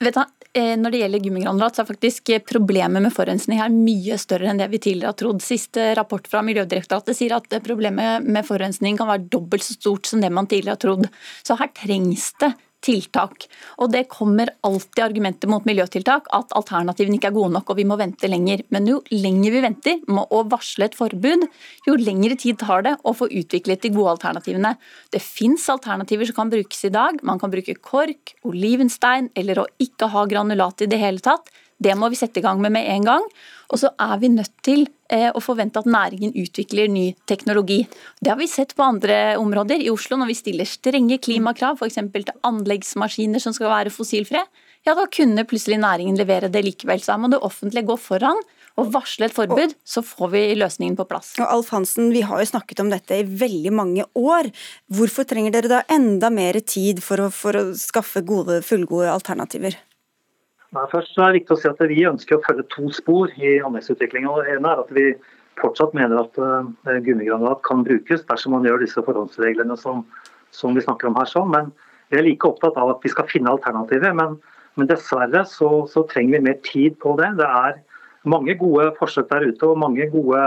Vet du, eh, Når det gjelder gummigranulat, så er faktisk problemet med forurensning her mye større enn det vi tidligere har trodd. Siste rapport fra Miljødirektoratet sier at problemet med forurensning kan være dobbelt så stort som det man tidligere har trodd. Så her trengs det tiltak. Og det kommer alltid argumenter mot miljøtiltak, at alternativene ikke er gode nok og vi må vente lenger. Men jo lenger vi venter med å varsle et forbud, jo lengre tid tar det å få utviklet de gode alternativene. Det fins alternativer som kan brukes i dag. Man kan bruke kork, olivenstein eller å ikke ha granulat i det hele tatt. Det må vi sette i gang med med en gang. Og så er vi nødt til eh, å forvente at næringen utvikler ny teknologi. Det har vi sett på andre områder. I Oslo når vi stiller strenge klimakrav, f.eks. til anleggsmaskiner som skal være fossilfrie, ja da kunne plutselig næringen levere det likevel. Så her må det offentlige gå foran og varsle et forbud, så får vi løsningen på plass. Og Alf Hansen, Vi har jo snakket om dette i veldig mange år. Hvorfor trenger dere da enda mer tid for å, for å skaffe gode, fullgode alternativer? Nei, først er det viktig å si at Vi ønsker å følge to spor i anleggsutviklingen. Det ene er at Vi fortsatt mener at uh, gummigranulat kan brukes dersom man gjør disse forhåndsreglene som, som vi snakker om her. sånn, men vi er like opptatt av at vi skal finne alternativer. Men, men dessverre så, så, trenger vi mer tid på det. Det er mange gode forsøk der ute og mange gode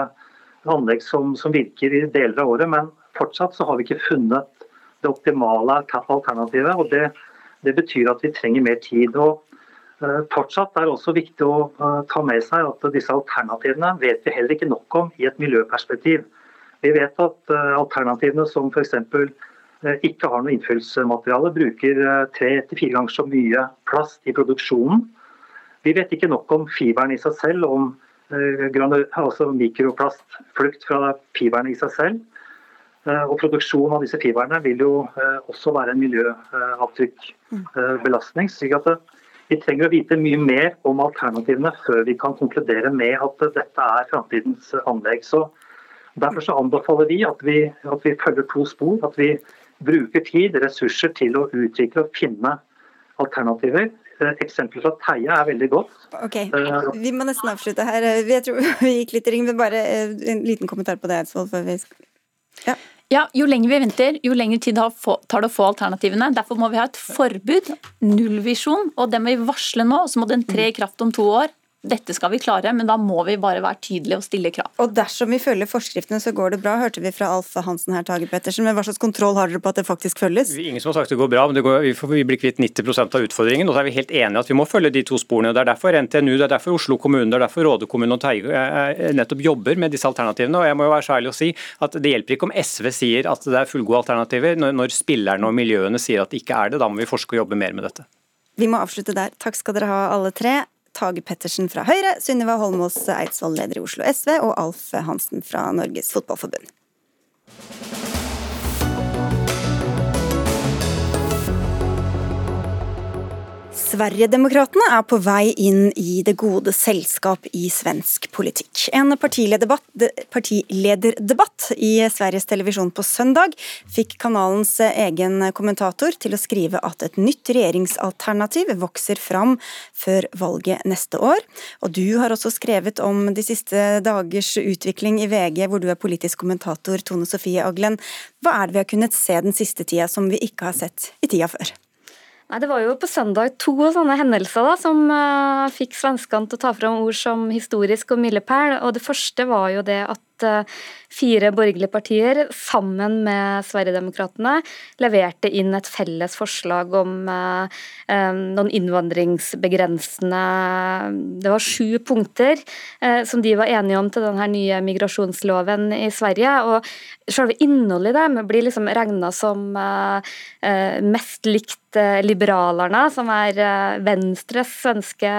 anlegg som, som virker i deler av året. Men fortsatt så har vi ikke funnet det optimale alternativet. og Det, det betyr at vi trenger mer tid. og Fortsatt er det også viktig å uh, ta med seg at disse alternativene vet vi heller ikke nok om i et miljøperspektiv. Vi vet at uh, alternativene som f.eks. ikke har noe innfyllsmateriale, bruker tre til fire ganger så mye plast i produksjonen vi vet ikke nok om fiberen i seg selv, om eh, altså mikroplastflukt fra fiberen i seg selv. Eh, og Produksjon av disse fiberne vil jo eh, også være en miljøavtrykkbelastning. slik at Vi trenger å vite mye mer om alternativene før vi kan konkludere med at dette er framtidens anlegg. Så Derfor så anbefaler vi at, vi at vi følger to spor. At vi bruker tid, ressurser til å utvikle og finne alternativer Eksempelet fra Teie er veldig godt. Ok, eh, Vi må nesten avslutte her. Jeg tror vi gikk litt i ring, men bare eh, en liten kommentar på det, Eidsvoll. før vi. Ja. Ja, Jo lenger vi venter, jo lengre tid tar det å få alternativene. Derfor må vi ha et forbud, nullvisjon, og det må vi varsle nå. Så må den tre i kraft om to år dette skal vi klare, men da må vi bare være tydelige og stille krav. Og dersom vi følger forskriftene, så går det bra, hørte vi fra Alf Hansen her, Tage Pettersen. Men hva slags kontroll har dere på at det faktisk følges? Ingen som har sagt det går bra, men det går, vi, får, vi blir kvitt 90% av utfordringen. Og så er vi helt enige at vi må følge de to sporene. og Det er derfor NTNU, det er derfor Oslo kommune, det er derfor Råde kommune og Teige eh, eh, nettopp jobber med disse alternativene. Og jeg må jo være så ærlig å si at det hjelper ikke om SV sier at det er fullgode alternativer, når, når spillerne og miljøene sier at det ikke er det. Da må vi forske og jobbe mer med dette. Vi må avslutte der. Takk skal dere ha alle tre. Tage Pettersen fra Høyre, Sunniva Holmås Eidsvoll, leder i Oslo SV, og Alf Hansen fra Norges Fotballforbund. Sverigedemokraterna er på vei inn i det gode selskap i svensk politikk. En partilederdebatt i Sveriges Televisjon på søndag fikk kanalens egen kommentator til å skrive at et nytt regjeringsalternativ vokser fram før valget neste år. Og du har også skrevet om de siste dagers utvikling i VG, hvor du er politisk kommentator, Tone Sofie Aglen. Hva er det vi har kunnet se den siste tida som vi ikke har sett i tida før? Nei, Det var jo på søndag to sånne hendelser da, som uh, fikk svenskene til å ta fram ord som historisk og milepæl. Og det første var jo det at Eh, fire borgerlige partier sammen med Sverigedemokraterna leverte inn et felles forslag om eh, eh, noen innvandringsbegrensende Det var sju punkter som de var enige om til denne nye migrasjonsloven i Sverige. og Selve innholdet i dem blir liksom regna som mest likt Liberalerne, som er Venstres svenske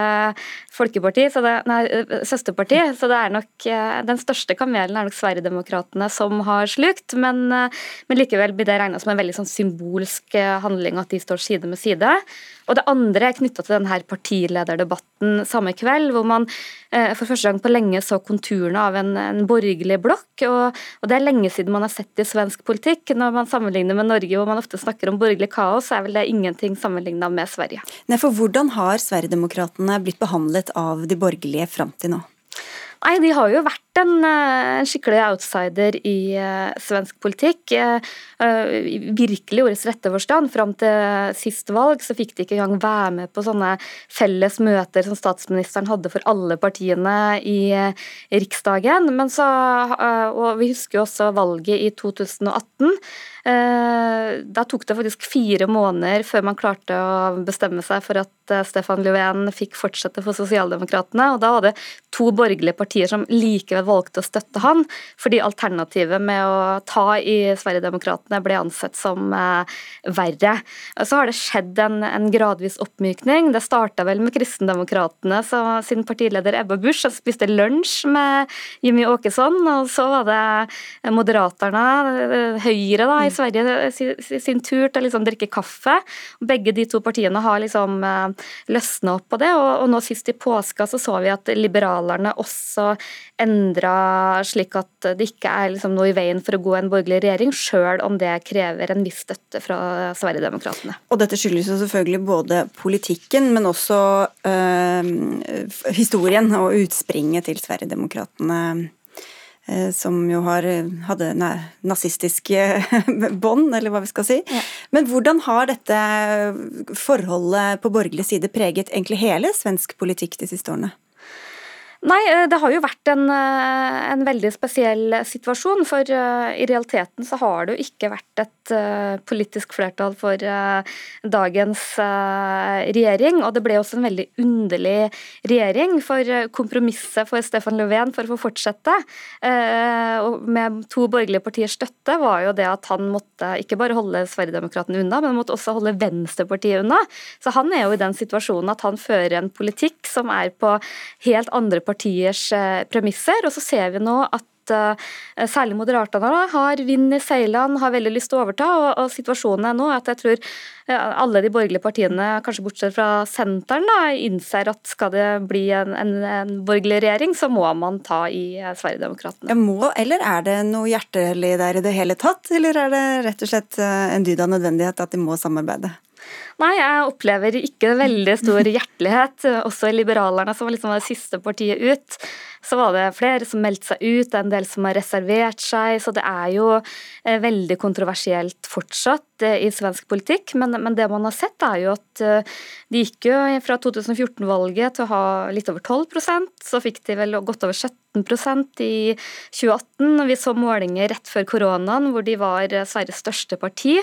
folkeparti, så det, nei, søsterparti. Så det er nok den største kamelen er nok Sverigedemokraterna som har slukt, men, eh, men likevel blir det regna som en veldig sånn symbolsk eh, handling at de står side med side. Og Det andre er knytta til denne partilederdebatten samme kveld, hvor man eh, for første gang på lenge så konturene av en, en borgerlig blokk. Og, og, Det er lenge siden man har sett i svensk politikk. Når man sammenligner med Norge, hvor man ofte snakker om borgerlig kaos, så er vel det ingenting sammenligna med Sverige. Nei, for Hvordan har Sverigedemokraterna blitt behandlet av de borgerlige fram til nå? Nei, De har jo vært en, en eh, skikkelig outsider i uh, svensk politikk. Uh, virkelig ordets rette forstand. Fram til sist valg så fikk de ikke engang være med på sånne felles møter som statsministeren hadde for alle partiene i, uh, Riksdagen. Men så, og Vi husker jo også valget i 2018. Da tok det faktisk fire måneder før man klarte å bestemme seg for at Stefan Löfven fikk fortsette for Sosialdemokratene. og Da var det to borgerlige partier som likevel valgte å støtte han, fordi alternativet med å ta i Sverigedemokraterna ble ansett som eh, verre. Så har det skjedd en, en gradvis oppmykning. Det starta vel med Kristendemokratene sin partileder Ebba Busch, som spiste lunsj med Jimmy Åkesson, og så var det Moderaterna, eh, Høyre da, i mm. Sverige, sin tur til å liksom drikke kaffe. Begge de to partiene har liksom eh, løsna opp på det, og, og nå sist i påska så så vi at liberalerne også også endra slik at det ikke er liksom noe i veien for å gå en borgerlig regjering, sjøl om det krever en viss støtte fra Sverigedemokraterna. Og dette skyldes jo selvfølgelig både politikken, men også øh, historien og utspringet til Sverigedemokraterna Eh, som jo har, hadde nazistiske bånd, eller hva vi skal si. Ja. Men hvordan har dette forholdet på borgerlig side preget egentlig hele svensk politikk de siste årene? Nei, eh, det har jo vært en, eh, en, veldig spesiell situasjon. For uh, i realiteten så har det jo ikke vært et politisk flertall for dagens regjering. Og det ble også en veldig underlig regjering. For kompromisset for Stefan Löfven for å få fortsette, med to borgerlige partiers støtte, var jo det at han måtte ikke bare holde Sverigedemokraterna unna, men han måtte også holde Venstrepartiet unna. Så han er jo i den situasjonen at han fører en politikk som er på helt andre partier partiers eh, premisser. Og så ser vi nå at eh, særlig Moderaterna har vind i seilene, har veldig lyst til å overta. Og, og, situasjonen er nå at jeg tror eh, alle de borgerlige partiene, kanskje bortsett fra Senteren, da, innser at skal det bli en, en, en borgerlig regjering, så må man ta i Sverigedemokraterna. Må, eller er det noe hjertelig der i det hele tatt, eller er det rett og slett en dyd av nødvendighet at de må samarbeide? Nei, jeg opplever ikke veldig stor hjertelighet. Også i Liberalerne, som var liksom det siste partiet ut, så var det flere som meldte seg ut, en del som har reservert seg. Så det er jo eh, veldig kontroversielt fortsatt eh, i svensk politikk. Men, men det man har sett, er jo at eh, de gikk jo fra 2014-valget til å ha litt over 12% så fikk de vel godt over 17% i 2018. Vi så målinger rett før koronaen hvor de var Sveriges største parti.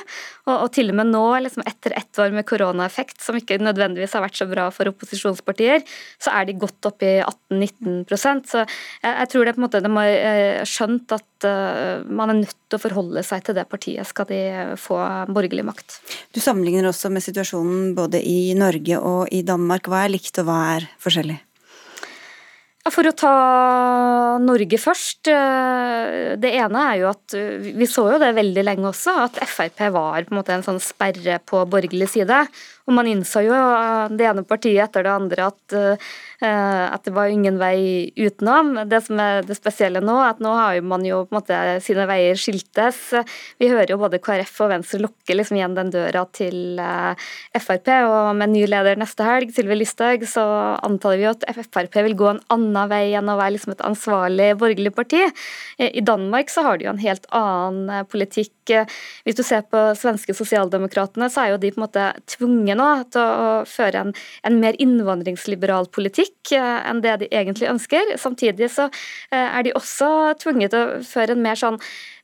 Og, og til og med nå, liksom etter ett år med koronaeffekt, som ikke nødvendigvis har vært så bra for opposisjonspartier, så er de godt oppe i 18-19% Så jeg, tror det på en måte de har eh, skjønt at uh, man er nødt til å forholde seg til det partiet skal de få borgerlig makt. Du sammenligner også med situasjonen både i Norge og i Danmark. Hva er likt og hva er forskjellig? For å ta Norge først. Eh, det ene er jo at vi så jo det veldig lenge også, at Frp var på en måte en sånn sperre på borgerlig side. Og man innså jo det ene partiet etter det andre at, uh, at det var ingen vei utenom. Det som er det spesielle nå, at nå har man jo på en måte sine veier skiltes. Vi hører jo både KrF og Venstre lukke liksom igjen den døra til uh, Frp, og med ny leder neste helg, Sylvi Listhaug, så antar vi jo at Frp vil gå en annen vei enn å være liksom et ansvarlig borgerlig parti. I Danmark så har de jo en helt annen politikk. Hvis du ser på svenske sosialdemokratene, så er jo de på en måte tvunget tvunget nå til å føre en, en mer innvandringsliberal politikk eh, enn det de egentlig ønsker. Samtidig så eh, er de også tvunget til å føre en mer sånn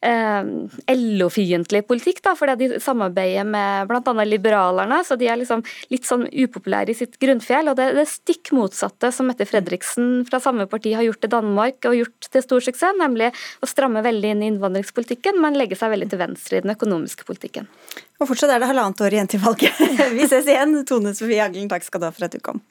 eh, LO-fiendtlig politikk, da, fordi de samarbeider med bl.a. liberalerne, så de er liksom litt sånn upopulære i sitt grunnfjell. og Det er det stikk motsatte som Mette Fredriksen fra samme parti har gjort i Danmark og gjort til stor suksess, nemlig å stramme veldig inn i innvandringspolitikken, men legge seg veldig til venstre i den økonomiske politikken. Og fortsatt er det halvannet år igjen til valget. Vi ses igjen. Tone Sofie Aglen, takk skal du ha for at du kom.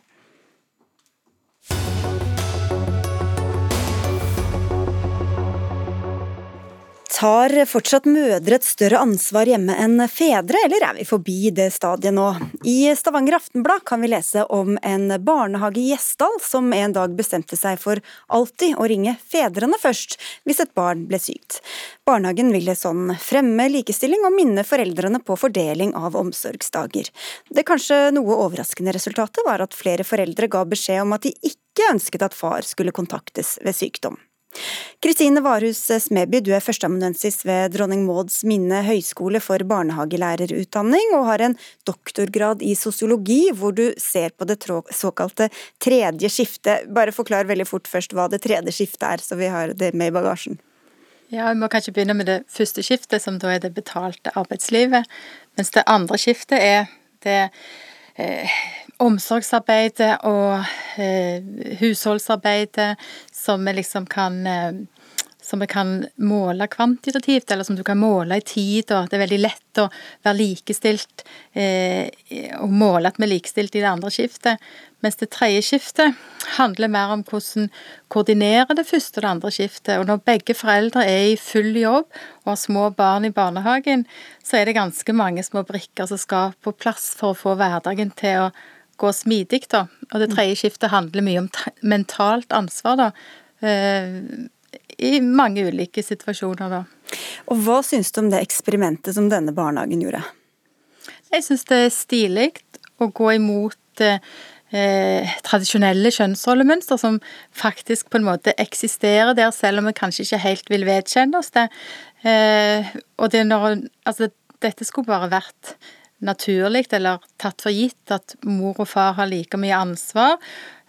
Tar fortsatt mødre et større ansvar hjemme enn fedre, eller er vi forbi det stadiet nå? I Stavanger Aftenblad kan vi lese om en barnehage i Gjesdal som en dag bestemte seg for alltid å ringe fedrene først hvis et barn ble sykt. Barnehagen ville sånn fremme likestilling og minne foreldrene på fordeling av omsorgsdager. Det kanskje noe overraskende resultatet var at flere foreldre ga beskjed om at de ikke ønsket at far skulle kontaktes ved sykdom. Kristine Varhus Smeby, du er førsteamanuensis ved Dronning Mauds minne høgskole for barnehagelærerutdanning, og har en doktorgrad i sosiologi, hvor du ser på det såkalte tredje skiftet. Bare forklar veldig fort først hva det tredje skiftet er, så vi har det med i bagasjen. Ja, Vi må kanskje begynne med det første skiftet, som da er det betalte arbeidslivet. Mens det andre skiftet er det eh, omsorgsarbeidet og eh, husholdsarbeidet som vi liksom kan eh, som vi kan måle kvantitativt, eller som du kan måle i tid. og Det er veldig lett å være likestilt eh, og måle at vi er likestilt i det andre skiftet. Mens det tredje skiftet handler mer om hvordan koordinere det første og det andre skiftet. Og når begge foreldre er i full jobb og har små barn i barnehagen, så er det ganske mange små brikker som skal på plass for å få hverdagen til å gå smidig. da. Og det tredje skiftet handler mye om mentalt ansvar. da, i mange ulike situasjoner. Da. Og Hva syns du om det eksperimentet som denne barnehagen gjorde? Jeg syns det er stilig å gå imot eh, tradisjonelle kjønnsrollemønster som faktisk på en måte eksisterer der, selv om vi kanskje ikke helt vil vedkjenne oss det. Eh, og det når, altså, dette skulle bare vært naturlig eller tatt for gitt at mor og far har like mye ansvar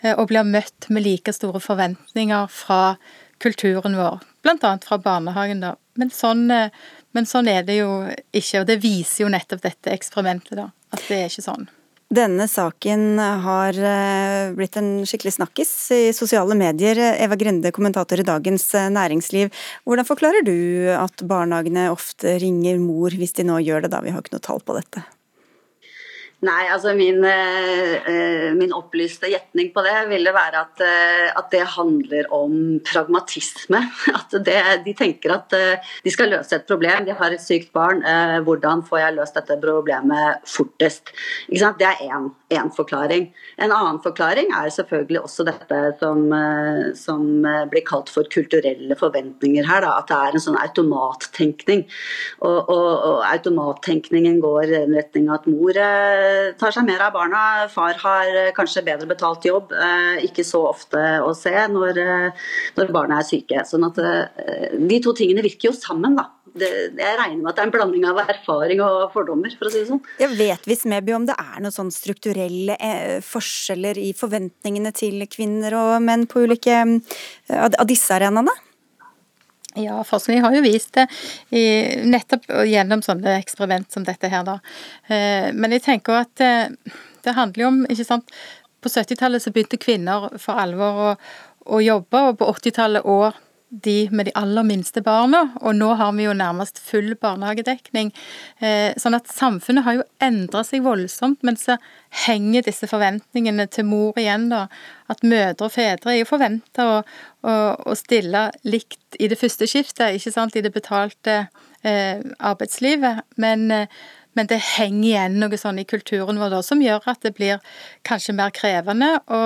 eh, og blir møtt med like store forventninger fra kulturen vår, bl.a. fra barnehagen. da. Men sånn, eh, men sånn, er det jo ikke, og det viser jo nettopp dette eksperimentet, da. At det er ikke sånn. Denne saken har eh, blitt en skikkelig snakkis i sosiale medier. Eva Grende, kommentator i Dagens Næringsliv. Hvordan forklarer du at barnehagene ofte ringer mor hvis de nå gjør det, da vi har ikke noe tall på dette? Nei, altså min, eh, eh, min opplyste gjetning på det ville være at, eh, at, det handler om pragmatisme. At det, de tenker at de skal løse et problem. De har et sykt barn. Hvordan får jeg løst dette problemet fortest? Det er én forklaring. En annen forklaring er selvfølgelig også dette som, som blir kalt for kulturelle forventninger her. Da. At det er en sånn automattenkning. Og, og, og automattenkningen går i retning av at mor tar seg mer av barna. Far har eh, kanskje bedre betalt jobb, eh, ikke så ofte å se når, eh, når barna er syke. Sånn at De to tingene virker jo sammen. da. Det, jeg regner med at det er en blanding av erfaring og fordommer, for å si det sånn. Jeg vet vi Smeby om det er noen sånn strukturelle forskjeller i forventningene til kvinner og menn på ulike av disse arenaene? Ja, forskning har jo vist det i, nettopp gjennom sånne eksperiment som dette her, da. Eh, men jeg tenker at det, eh, handler jo om, ikke sant På 70-tallet så begynte kvinner for alvor å, å jobbe, og på 80-tallet òg de med de aller minste barna, og nå har vi jo nærmest full barnehagedekning. Eh, sånn at samfunnet har jo endra seg voldsomt, men så henger disse forventningene til mor igjen, da. At mødre og fedre er jo forventa å, å, å, stille likt i det første skiftet, ikke sant, i det betalte eh, arbeidslivet. Men eh, men det henger igjen noe sånn i kulturen vår da, som gjør at det blir kanskje mer krevende å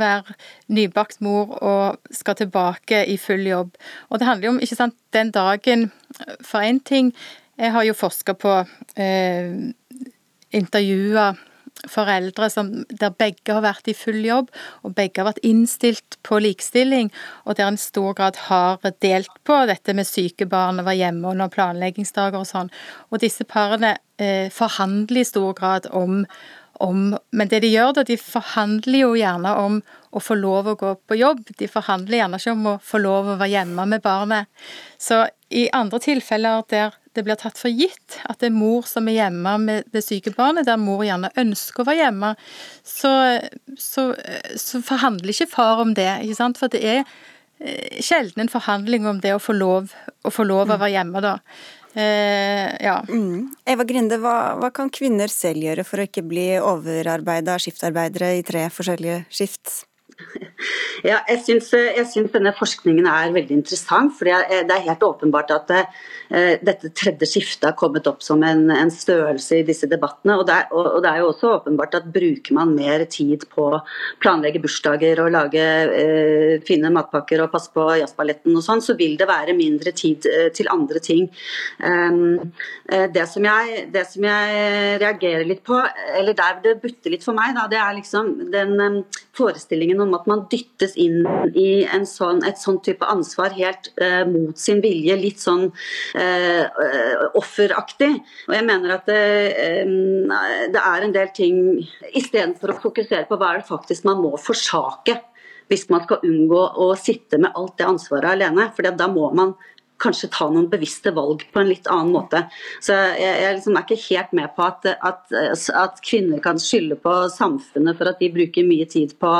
være nybakt mor og skal tilbake i full jobb. Og det handler jo om, ikke sant, den dagen For én ting, jeg har jo forska på eh, intervjua foreldre som, der begge har vært i full jobb, og begge har vært innstilt på likestilling, og der en stor grad har delt på dette med syke barn og var hjemme under planleggingsdager og sånn. Og disse parene eh, forhandler i stor grad om, om Men det de gjør, da, de forhandler jo gjerne om å få lov å gå på jobb. De forhandler gjerne ikke om å få lov å være hjemme med barnet. Så i andre tilfeller der det blir tatt for gitt at det er mor som er hjemme med det syke barnet, der mor gjerne ønsker å være hjemme, så, så, så forhandler ikke far om det. ikke sant? For det er eh, sjelden en forhandling om det å få lov, å, få lov å være hjemme, da. Eh, ja. Mm. Eva Grinde, hva, hva, kan kvinner selv gjøre for å ikke bli overarbeida skiftarbeidere i tre forskjellige skift? Ja, jeg syns, denne forskningen er veldig interessant. for Det er helt åpenbart at uh, dette tredje skiftet har kommet opp som en, en størrelse i disse debattene. Og det, er, og det, er, jo også åpenbart at bruker man mer tid på å planlegge bursdager og lage uh, fine matpakker og passe på jazzballetten og sånn, så vil det være mindre tid uh, til andre ting. Um, det, som jeg, det, som jeg, reagerer litt på, eller der det butter litt for meg, da, det er liksom den um, forestillingen om at man dyttes inn i sånn, et sånn type ansvar helt eh, mot sin vilje, litt sånn eh, offeraktig. Og jeg mener at det, eh, det er en del ting Istedenfor å fokusere på hva er det faktisk man må forsake hvis man skal unngå å sitte med alt det ansvaret alene. For da må man kanskje ta noen bevisste valg på en litt annen måte. Så Jeg, jeg liksom er ikke helt med på at, at, at, kvinner kan skylde på samfunnet for at de bruker mye tid på,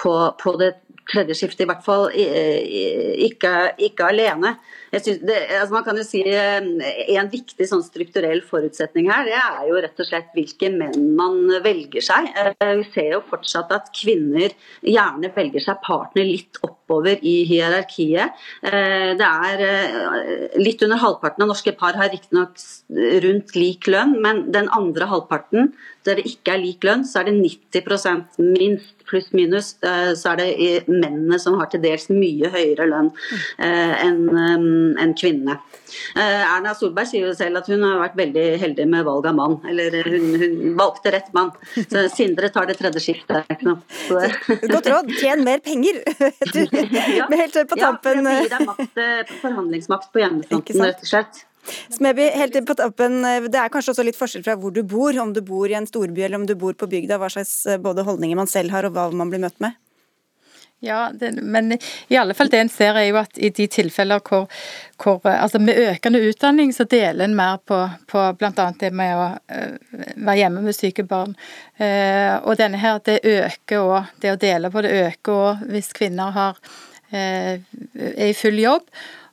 på, på det tredje skiftet, i hvert fall ikke, ikke alene. Det, altså man kan jo si eh, En viktig sånn strukturell forutsetning her, det er jo rett og slett hvilke menn man velger seg. Eh, vi ser jo fortsatt at kvinner gjerne velger seg partner litt opp oppover i hierarkiet. Eh, det er eh, Litt under halvparten av norske par har riktignok rundt lik lønn, men den andre halvparten det ikke er lik lønn, så er det 90% minst pluss minus, eh, så er det mennene som har til dels mye høyere lønn enn kvinnene. Erna Solberg sier jo selv at hun har vært veldig heldig med valg av mann. Eller hun, hun valgte rett mann. Så Sindre tar det tredje skiftet. Godt råd. Tjen mer penger. ja. Helt på tampen. Ja, for å gi deg makt, forhandlingsmakt på hjemmefronten, rett og slett. Smeby, helt på toppen, Det er kanskje også litt forskjell fra hvor du bor, om du bor i en storby eller om du bor på bygda. Hva slags både holdninger man selv har og hva man blir møtt med? Ja, det, men i alle fall det en ser er jo at i de tilfeller hvor, hvor altså Med økende utdanning så deler en mer på, på bl.a. det med å uh, være hjemme med syke barn. Og denne her, det øker òg. Det å dele på det øker òg hvis kvinner har, er i full jobb.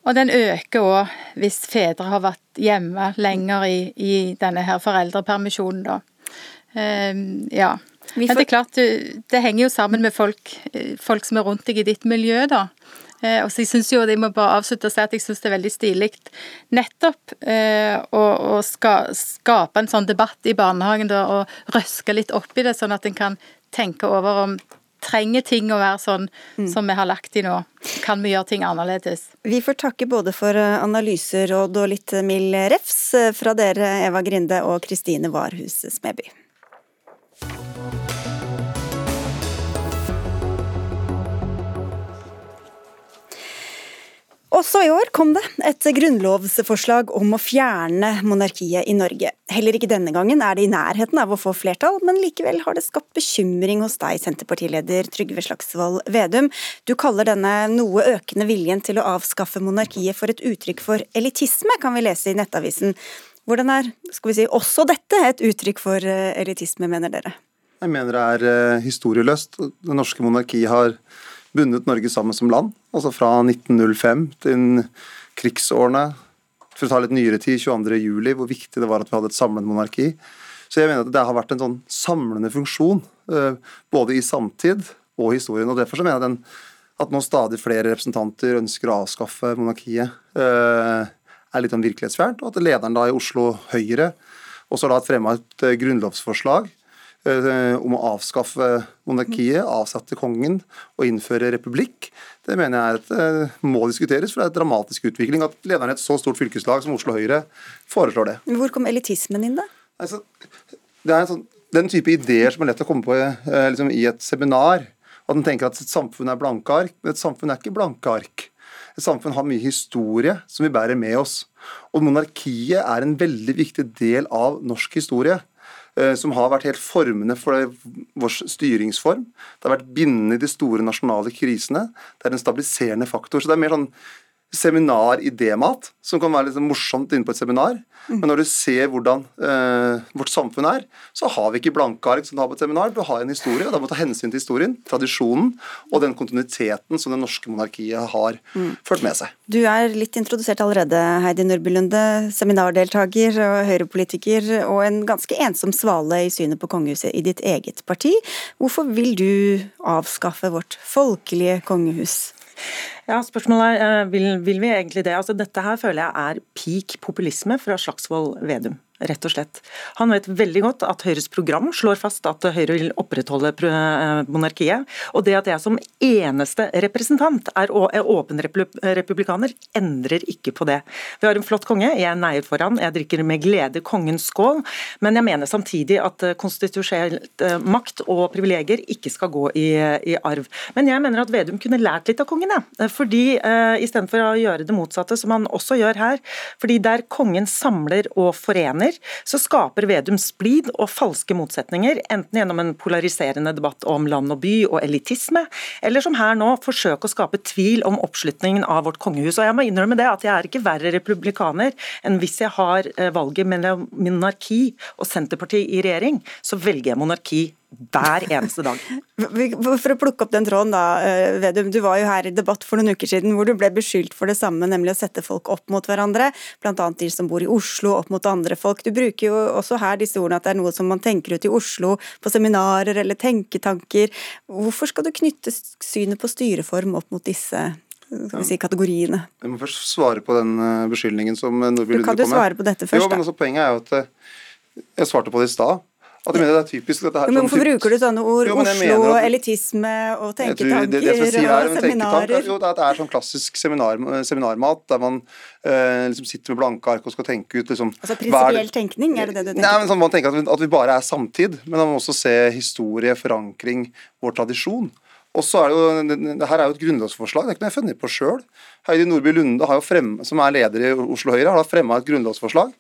Og den øker òg hvis fedre har vært hjemme lenger i, i denne her foreldrepermisjonen, da. ja. Men det er klart, det henger jo sammen med folk, folk som er rundt deg i ditt miljø, da. Eh, og så jeg synes jo, jeg må bare avslutte og si at jeg syns det er veldig stilig nettopp eh, å, å ska, skape en sånn debatt i barnehagen da, og røske litt opp i det, sånn at en kan tenke over om trenger ting å være sånn mm. som vi har lagt i nå? Kan vi gjøre ting annerledes? Vi får takke både for eh, analyseråd og litt mild refs fra dere, Eva Grinde og Kristine Warhus Smeby. Også i år kom det et grunnlovsforslag om å fjerne monarkiet i Norge. Heller ikke denne gangen er det i nærheten av å få flertall, men likevel har det skapt bekymring hos deg, Senterpartileder Trygve Slagsvold Vedum. Du kaller denne noe økende viljen til å avskaffe monarkiet for et uttrykk for elitisme, kan vi lese i Nettavisen. Hvordan er skal vi si, også dette et uttrykk for eh, elitisme, mener dere? Jeg mener det er eh, historieløst. Det norske monarkiet har bundet Norge sammen som land. Altså fra 1905 til krigsårene, for å ta litt nyere tid, 22.07, hvor viktig det var at vi hadde et samlende monarki. Så jeg mener at det har vært en sånn samlende funksjon, eh, både i samtid og historien. og Derfor så mener jeg den, at nå stadig flere representanter ønsker å avskaffe monarkiet, eh, er litt sånn virkelighetsfjernt. Og at lederen da i Oslo Høyre også har fremma et eh, grunnlovsforslag om å avskaffe monarkiet, avsette kongen og innføre republikk. Det mener jeg er at det må diskuteres, for det er en dramatisk utvikling at lederen i et så stort fylkeslag som Oslo Høyre foreslår det. Hvor kom elitismen inn, da? Altså, det er sånn, den type ideer som er lett å komme på eh, liksom, i et seminar. At en tenker at et samfunn er blanke ark, men et samfunn er ikke blanke ark. Et samfunn har mye historie som vi bærer med oss. Og monarkiet er en veldig viktig del av norsk historie. Eh, som har vært helt formende for vår styringsform. Det har vært bindende i de store nasjonale krisene. Det er en stabiliserende faktor. Så det er mer sånn seminar-idémat, som kan være litt morsomt inne på et seminar. Men når du ser hvordan eh, vårt samfunn er, så har vi ikke blanke ark som du har på et seminar. Du har en historie, og da må du ta hensyn til historien, tradisjonen og den kontinuiteten som det norske monarkiet har mm. ført med seg. Du er litt introdusert allerede, Heidi Nørby Lunde. Seminardeltaker og høyrepolitiker, og en ganske ensom svale i synet på kongehuset i ditt eget parti. Hvorfor vil du avskaffe vårt folkelige kongehus? Ja, Spørsmålet er eh, vil, vil vi egentlig det? Altså, dette her føler jeg er peak populisme fra Slagsvold Vedum rett og slett. Han vet veldig godt at Høyres program slår fast at Høyre vil opprettholde eh, monarkiet. Og det at jeg som eneste representant er åpen republikaner, endrer ikke på det. Vi har en flott konge, jeg neier for han, jeg drikker med glede kongens skål, men jeg mener samtidig at eh, konstitusjonell eh, makt og privilegier ikke skal gå i, i, arv. Men jeg mener at Vedum kunne lært litt av kongen, jeg. Fordi uh, istedenfor å gjøre det motsatte, som han også gjør her, fordi der kongen samler og forener, mener, så skaper Vedum splid og falske motsetninger, enten gjennom en polariserende debatt om land og by og elitisme, eller som her nå, forsøke å skape tvil om oppslutningen av vårt kongehus. Og jeg må innrømme det at jeg er ikke verre republikaner enn hvis jeg har eh, valget mellom monarki og Senterpartiet i regjering, så velger jeg monarki hver eneste dag. For å plukke opp den tråden da, eh, Vedum. Du var jo her i debatt for noen uker siden hvor du ble beskyldt for det samme, nemlig å sette folk opp mot hverandre. Bl.a. de som bor i Oslo opp mot andre folk. Du bruker jo også her disse ordene at det er noe som man tenker ut i Oslo på seminarer eller tenketanker. Hvorfor skal du knytte synet på styreform opp mot disse skal vi si, kategoriene? Jeg må først svare på den eh, beskyldningen som Nordby Lunde kom med. Kan du svare på dette først, jo, men også Poenget er jo at eh, jeg svarte på det i stad. At jeg mener det er typisk dette her. Men hvorfor bruker du sånne ord? Jo, Oslo, at, elitisme og tenketanker det, det og seminarer? Jo, det er sånn klassisk seminar, seminarmat der man eh, liksom sitter med blanke ark og skal tenke ut liksom, Altså prinsipiell tenkning, er det det du tenker? Nei, men sånn, Man tenker at vi, at vi bare er samtid, men man må også se historie, forankring, vår tradisjon. Og så er det jo, det her er jo et grunnlovsforslag, det er ikke noe jeg har funnet på sjøl. Heidi Nordby Lunde, har jo frem, som er leder i Oslo Høyre, har fremma et grunnlovsforslag.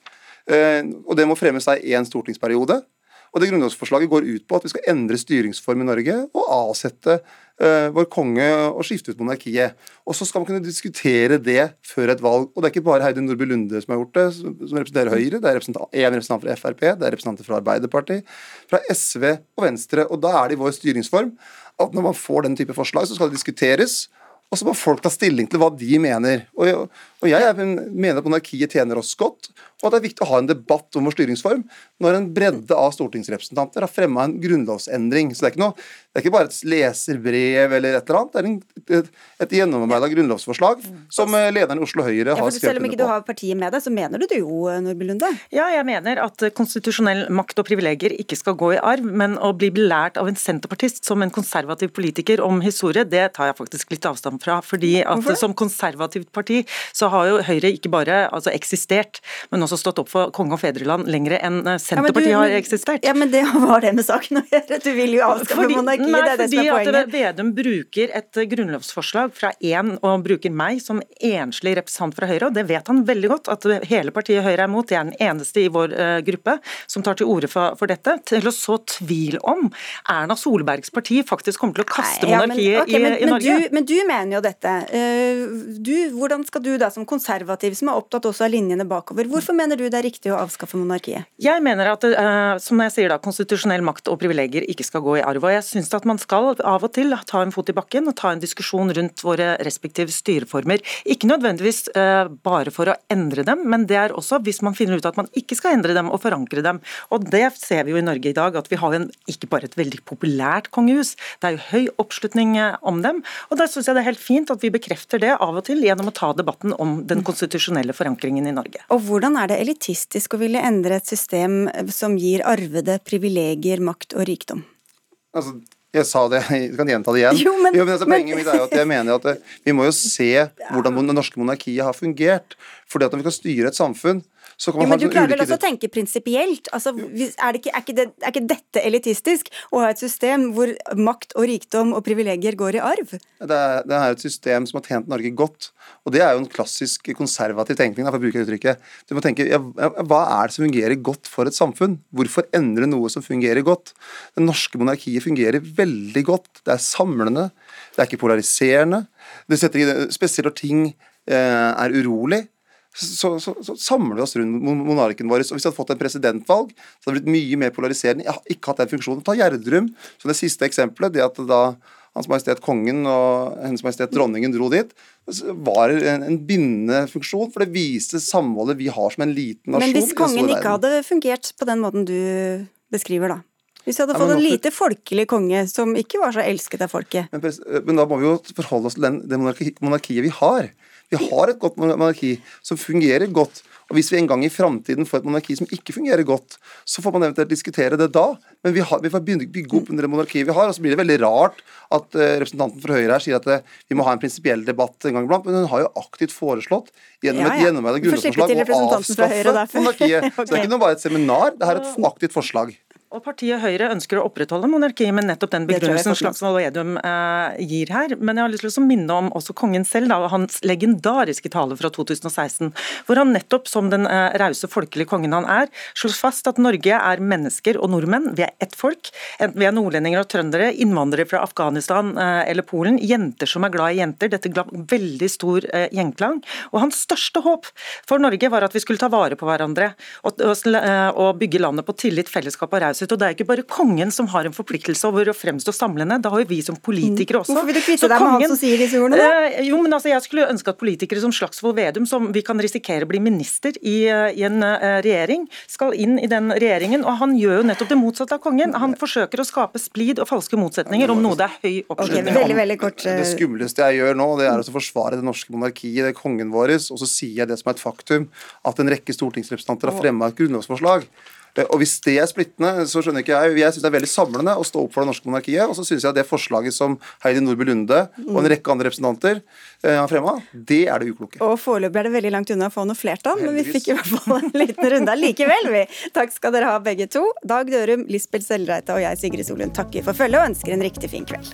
Eh, og det må fremmes i én stortingsperiode. Og det Grunnlovsforslaget går ut på at vi skal endre styringsform i Norge og avsette uh, vår konge og skifte ut monarkiet. Og Så skal man kunne diskutere det før et valg. Og Det er ikke bare Heidi Nordby Lunde som har gjort det, som, som representerer Høyre. Det er representant, en representant fra Frp, det er representanter fra Arbeiderpartiet, fra SV og Venstre. Og Da er det i vår styringsform at når man får den type forslag, så skal det diskuteres. Og så må folk ta stilling til hva de mener. Og jeg, og jeg mener at monarkiet tjener oss godt og at det er viktig å ha en debatt om vår styringsform når en bredde av stortingsrepresentanter har fremma en grunnlovsendring. Så det er, ikke noe, det er ikke bare et leserbrev eller et eller annet, det er en, et, et gjennomarbeida grunnlovsforslag som lederen i Oslo Høyre har skrevet under på. Selv om ikke du har partiet med deg, så mener du det jo, Nordby Lunde? Ja, jeg mener at konstitusjonell makt og privilegier ikke skal gå i arv, men å bli belært av en senterpartist som en konservativ politiker om historie, det tar jeg faktisk litt avstand fra. fordi at Hvorfor? som konservativt parti så har jo Høyre ikke bare altså, eksistert, men også stått opp for konge og fedreland lenger enn eh, Senterpartiet ja, du, har eksistert. Ja, men det var det med saken å gjøre. Du vil jo avskaffe monarkiet, nei, det er det som er poenget. Fordi at Vedum bruker et grunnlovsforslag fra én og bruker meg som enslig representant fra Høyre, og det vet han veldig godt at hele partiet Høyre er imot. Jeg er den eneste i vår uh, gruppe som tar til orde for, for, dette. Til å så tvil om Erna Solbergs parti faktisk kommer til å kaste nei, ja, monarkiet okay, men, i, i Norge. Men du, men du, mener jo dette. Uh, du, hvordan skal du da som konservativ, som er opptatt også av linjene bakover, hvorfor mener du det er riktig å avskaffe monarkiet? Jeg mener at uh, som jeg sier da, konstitusjonell makt og privilegier ikke skal gå i arv. og Jeg syns at man skal av og til ta en fot i bakken og ta en diskusjon rundt våre respektive styreformer. Ikke nødvendigvis uh, bare for å endre dem, men det er også hvis man finner ut at man ikke skal endre dem og forankre dem. Og Det ser vi jo i Norge i dag, at vi har en, ikke bare et veldig populært kongehus, det er jo høy oppslutning eh, om dem. og Da syns jeg det er helt fint at vi bekrefter det av og til gjennom å ta debatten om den konstitusjonelle forankringen i Norge. Og Hvordan er det elitistisk å ville endre et system som gir arvede privilegier, makt og rikdom? Altså, jeg sa det, jeg kan gjenta det igjen. Jo, men, jo, men altså, Poenget mitt er jo at jeg mener at eh, vi må jo se hvordan det norske monarkiet har fungert. Fordi at Når vi kan styre et samfunn, så kan man jo, men du klarer vel også å tenke prinsipielt? Altså, er, er, er, er, ikke dette elitistisk? Å ha et system hvor makt og rikdom og privilegier går i arv? Det er, det er et system som har tjent Norge godt. Og det er jo en klassisk konservativ tenkning, for å bruke uttrykket. Du må tenke, ja, Hva er det som fungerer godt for et samfunn? Hvorfor endre noe som fungerer godt? Det norske monarkiet fungerer veldig godt. Det er samlende, det er ikke polariserende. Det setter Spesielt når ting eh, er urolig så, så, så, samler vi oss rundt monarken vår. Og Hvis vi hadde fått en presidentvalg, så hadde det blitt mye mer polariserende. Jeg har ikke hatt den funksjonen. Ta Gjerdrum som det siste eksempelet. det at da Hans Majestet Kongen og Hennes Majestet Dronningen dro dit, var en, en bindende funksjon. For det viste samholdet vi har som en liten nasjon. Men hvis kongen ikke hadde fungert på den måten du beskriver, da? Hvis vi hadde fått en lite folkelig konge som ikke var så elsket av folket? Men, men da må vi jo forholde oss til den, det monarkiet vi har. Vi har et godt monarki som fungerer godt. Og Hvis vi en gang i framtiden får et monarki som ikke fungerer godt, så får man eventuelt diskutere det da. Men vi, har, vi får begynne å bygge opp under det monarkiet vi har. og Så blir det veldig rart at uh, representanten fra Høyre her sier at uh, vi må ha en prinsipiell debatt en gang iblant. Men hun har jo aktivt foreslått gjennom ja, ja. et gjennomarbeidet grunnlovsforslag å avskaffe monarkiet. okay. Så det er ikke noe bare et seminar, det er et aktivt forslag. Og Partiet Høyre ønsker å opprettholde monarkiet med nettopp den begrunnelsen Slagsvold Vedum eh, gir her. Men jeg har lyst til å minne om også kongen selv, da, hans legendariske tale fra 2016, hvor han nettopp som den eh, rause, folkelige kongen han er, slår fast at Norge er mennesker og nordmenn. Vi er ett folk. Enten vi er nordlendinger og trøndere, innvandrere fra Afghanistan eh, eller Polen, jenter som er glad i jenter. Dette ga veldig stor eh, gjenklang. Og hans største håp for Norge var at vi skulle ta vare på hverandre og, og, og bygge landet på tillit, fellesskap og raushet ut. Og det er ikke bare kongen som har en forpliktelse over å fremstå samlende, det har jo vi som politikere også. Hvorfor vil du kvitte deg med han som sier disse ordene? Eh, jo, men altså, Jeg skulle ønske at politikere som Slagsvold Vedum, som vi kan risikere blir minister i, eh, i en uh, regjering, skal inn i den regjeringen. Og han gjør jo nettopp det motsatte av kongen. Han forsøker å skape splid og falske motsetninger om noe det er høy oppslutning okay, veldig, veldig kort. Det skumleste jeg gjør nå, det er å forsvare det norske monarkiet, det er kongen vår, og så sier jeg det som er et faktum, at en rekke stortingsrepresentanter har fremma et grunnlovsforslag Eh, og Hvis det er splittende, så skjønner ikke jeg. Jeg syns det er veldig samlende å stå opp for det norske monarkiet. Og så syns jeg at det forslaget som Heidi Nordby Lunde og en rekke andre representanter eh, har fremma, det er det ukloke. Og Foreløpig er det veldig langt unna å få noe flertall, men vi fikk i hvert fall en liten runde likevel. Vi. Takk skal dere ha begge to. Dag Dørum, Lisbeth Selreite og jeg, Sigrid Solund, takker for følget og ønsker en riktig fin kveld.